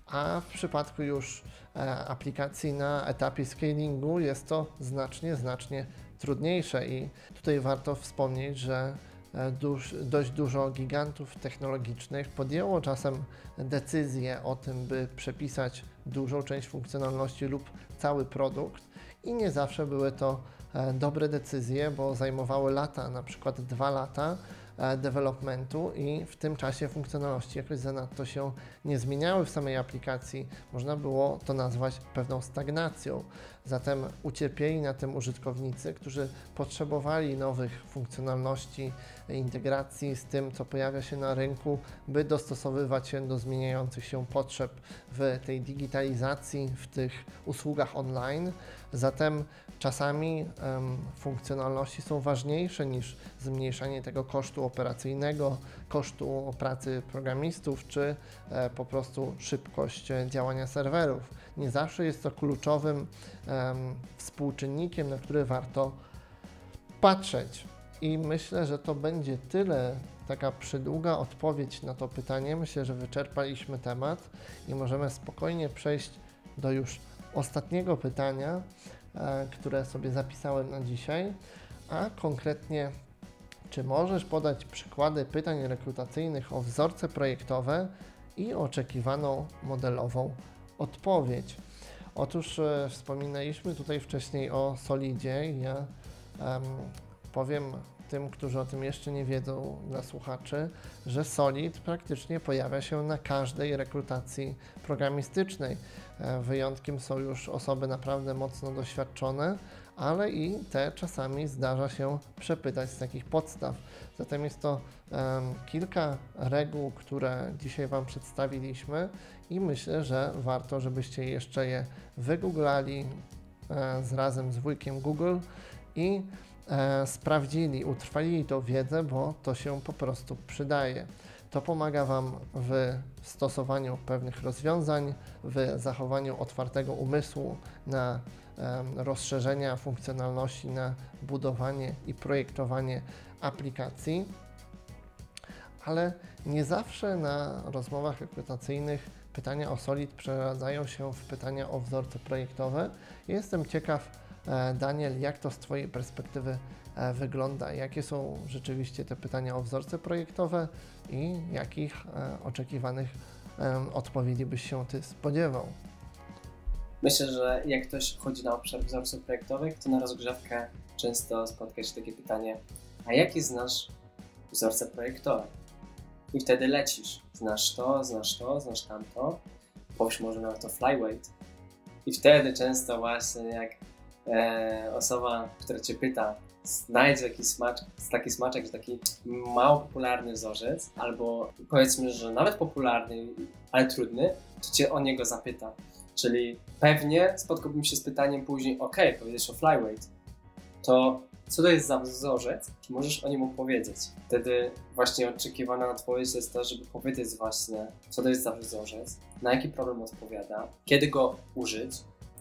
A: a w przypadku już e, aplikacji na etapie scalingu jest to znacznie, znacznie trudniejsze i tutaj warto wspomnieć, że e, duż, dość dużo gigantów technologicznych podjęło czasem decyzję o tym, by przepisać dużą część funkcjonalności lub cały produkt i nie zawsze były to e, dobre decyzje, bo zajmowały lata, na przykład dwa lata, E, developmentu i w tym czasie funkcjonalności jakoś zanadto się nie zmieniały w samej aplikacji. Można było to nazwać pewną stagnacją. Zatem ucierpieli na tym użytkownicy, którzy potrzebowali nowych funkcjonalności, integracji z tym, co pojawia się na rynku, by dostosowywać się do zmieniających się potrzeb w tej digitalizacji, w tych usługach online. Zatem czasami um, funkcjonalności są ważniejsze niż zmniejszanie tego kosztu operacyjnego, kosztu pracy programistów, czy e, po prostu szybkość działania serwerów. Nie zawsze jest to kluczowym um, współczynnikiem, na który warto patrzeć. I myślę, że to będzie tyle, taka przydługa odpowiedź na to pytanie. Myślę, że wyczerpaliśmy temat i możemy spokojnie przejść do już ostatniego pytania, e, które sobie zapisałem na dzisiaj, a konkretnie czy możesz podać przykłady pytań rekrutacyjnych o wzorce projektowe i oczekiwaną modelową odpowiedź? Otóż e, wspominaliśmy tutaj wcześniej o Solidzie ja powiem tym, którzy o tym jeszcze nie wiedzą, dla słuchaczy, że Solid praktycznie pojawia się na każdej rekrutacji programistycznej. E, wyjątkiem są już osoby naprawdę mocno doświadczone, ale i te czasami zdarza się przepytać z takich podstaw. Zatem jest to um, kilka reguł, które dzisiaj Wam przedstawiliśmy i myślę, że warto, żebyście jeszcze je wygooglali e, z razem z wujkiem Google i e, sprawdzili, utrwalili tą wiedzę, bo to się po prostu przydaje. To pomaga Wam w stosowaniu pewnych rozwiązań, w zachowaniu otwartego umysłu na e, rozszerzenia funkcjonalności, na budowanie i projektowanie aplikacji. Ale nie zawsze na rozmowach rekrutacyjnych pytania o Solid przeradzają się w pytania o wzorce projektowe. Jestem ciekaw, Daniel, jak to z Twojej perspektywy e, wygląda? Jakie są rzeczywiście te pytania o wzorce projektowe i jakich e, oczekiwanych odpowiedzi byś się Ty spodziewał?
B: Myślę, że jak ktoś wchodzi na obszar wzorców projektowych, to na rozgrzewkę często spotka się takie pytanie, a jakie znasz wzorce projektowe? I wtedy lecisz. Znasz to, znasz to, znasz tamto. Powiesz może nawet to flyweight. I wtedy często właśnie jak e, osoba, która cię pyta, znajdzie jakiś smacz, taki smaczek, że taki mało popularny wzorzec, albo powiedzmy, że nawet popularny, ale trudny, to cię o niego zapyta. Czyli pewnie spotkałbym się z pytaniem później, ok, powiedziesz o flyweight, to co to jest za wzorzec? Czy możesz o nim opowiedzieć? Wtedy właśnie oczekiwana odpowiedź jest to, żeby powiedzieć właśnie, co to jest za wzorzec, na jaki problem odpowiada, kiedy go użyć,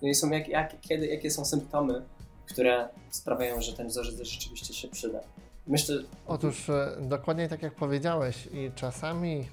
B: no i są jak, jak, kiedy, jakie są symptomy, które sprawiają, że ten wzorzec rzeczywiście się przyda.
A: Myślę. Otóż e, dokładnie tak jak powiedziałeś, i czasami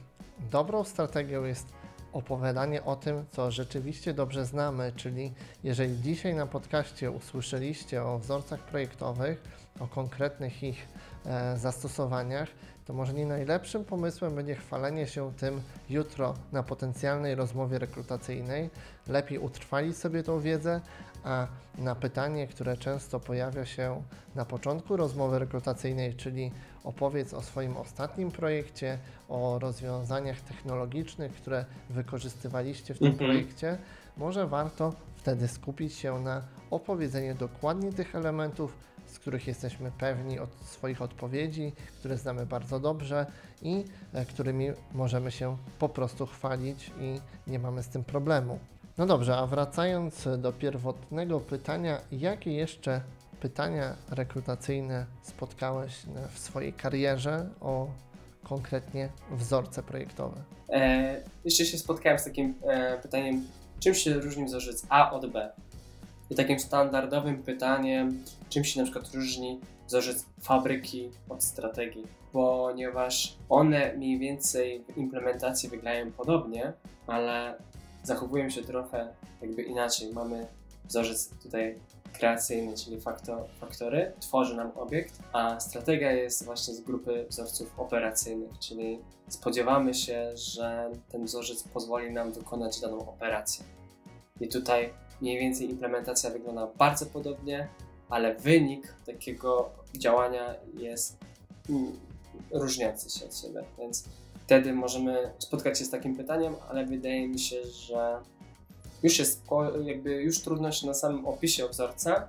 A: dobrą strategią jest opowiadanie o tym, co rzeczywiście dobrze znamy, czyli jeżeli dzisiaj na podcaście usłyszeliście o wzorcach projektowych, o konkretnych ich e, zastosowaniach, to może nie najlepszym pomysłem będzie chwalenie się tym jutro na potencjalnej rozmowie rekrutacyjnej. Lepiej utrwalić sobie tą wiedzę, a na pytanie, które często pojawia się na początku rozmowy rekrutacyjnej, czyli opowiedz o swoim ostatnim projekcie, o rozwiązaniach technologicznych, które wykorzystywaliście w tym mhm. projekcie, może warto wtedy skupić się na opowiedzeniu dokładnie tych elementów, z których jesteśmy pewni od swoich odpowiedzi, które znamy bardzo dobrze i e, którymi możemy się po prostu chwalić i nie mamy z tym problemu. No dobrze, a wracając do pierwotnego pytania, jakie jeszcze pytania rekrutacyjne spotkałeś w swojej karierze o konkretnie wzorce projektowe?
B: E, jeszcze się spotkałem z takim e, pytaniem, czym się różni wzorzec A od B? I takim standardowym pytaniem, czym się na przykład różni wzorzec fabryki od strategii, ponieważ one mniej więcej w implementacji wyglądają podobnie, ale zachowują się trochę jakby inaczej. Mamy wzorzec tutaj kreacyjny, czyli faktor, faktory, tworzy nam obiekt, a strategia jest właśnie z grupy wzorców operacyjnych, czyli spodziewamy się, że ten wzorzec pozwoli nam wykonać daną operację. I tutaj mniej więcej implementacja wygląda bardzo podobnie, ale wynik takiego działania jest mm, różniący się od siebie, więc wtedy możemy spotkać się z takim pytaniem, ale wydaje mi się, że już jest jakby już trudność na samym opisie wzorca,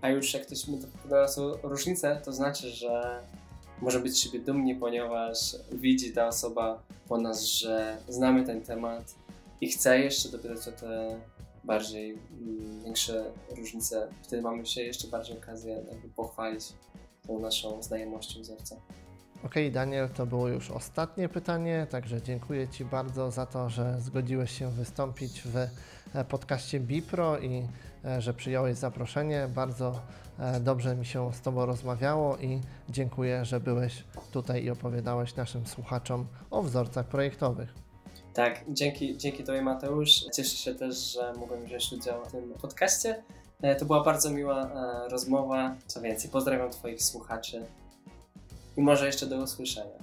B: a już jak ktoś mi to różnicę, to znaczy, że może być siebie dumni, ponieważ widzi ta osoba po nas, że znamy ten temat i chce jeszcze dopytać o te bardziej mm, większe różnice. Wtedy mamy się jeszcze bardziej okazję jakby pochwalić tą naszą znajomością wzorca.
A: Ok, Daniel, to było już ostatnie pytanie, także dziękuję Ci bardzo za to, że zgodziłeś się wystąpić w e, podcaście Bipro i e, że przyjąłeś zaproszenie. Bardzo e, dobrze mi się z Tobą rozmawiało i dziękuję, że byłeś tutaj i opowiadałeś naszym słuchaczom o wzorcach projektowych.
B: Tak, dzięki, dzięki Tobie Mateusz. Cieszę się też, że mogłem wziąć udział w tym podcaście. To była bardzo miła rozmowa. Co więcej, pozdrawiam Twoich słuchaczy i może jeszcze do usłyszenia.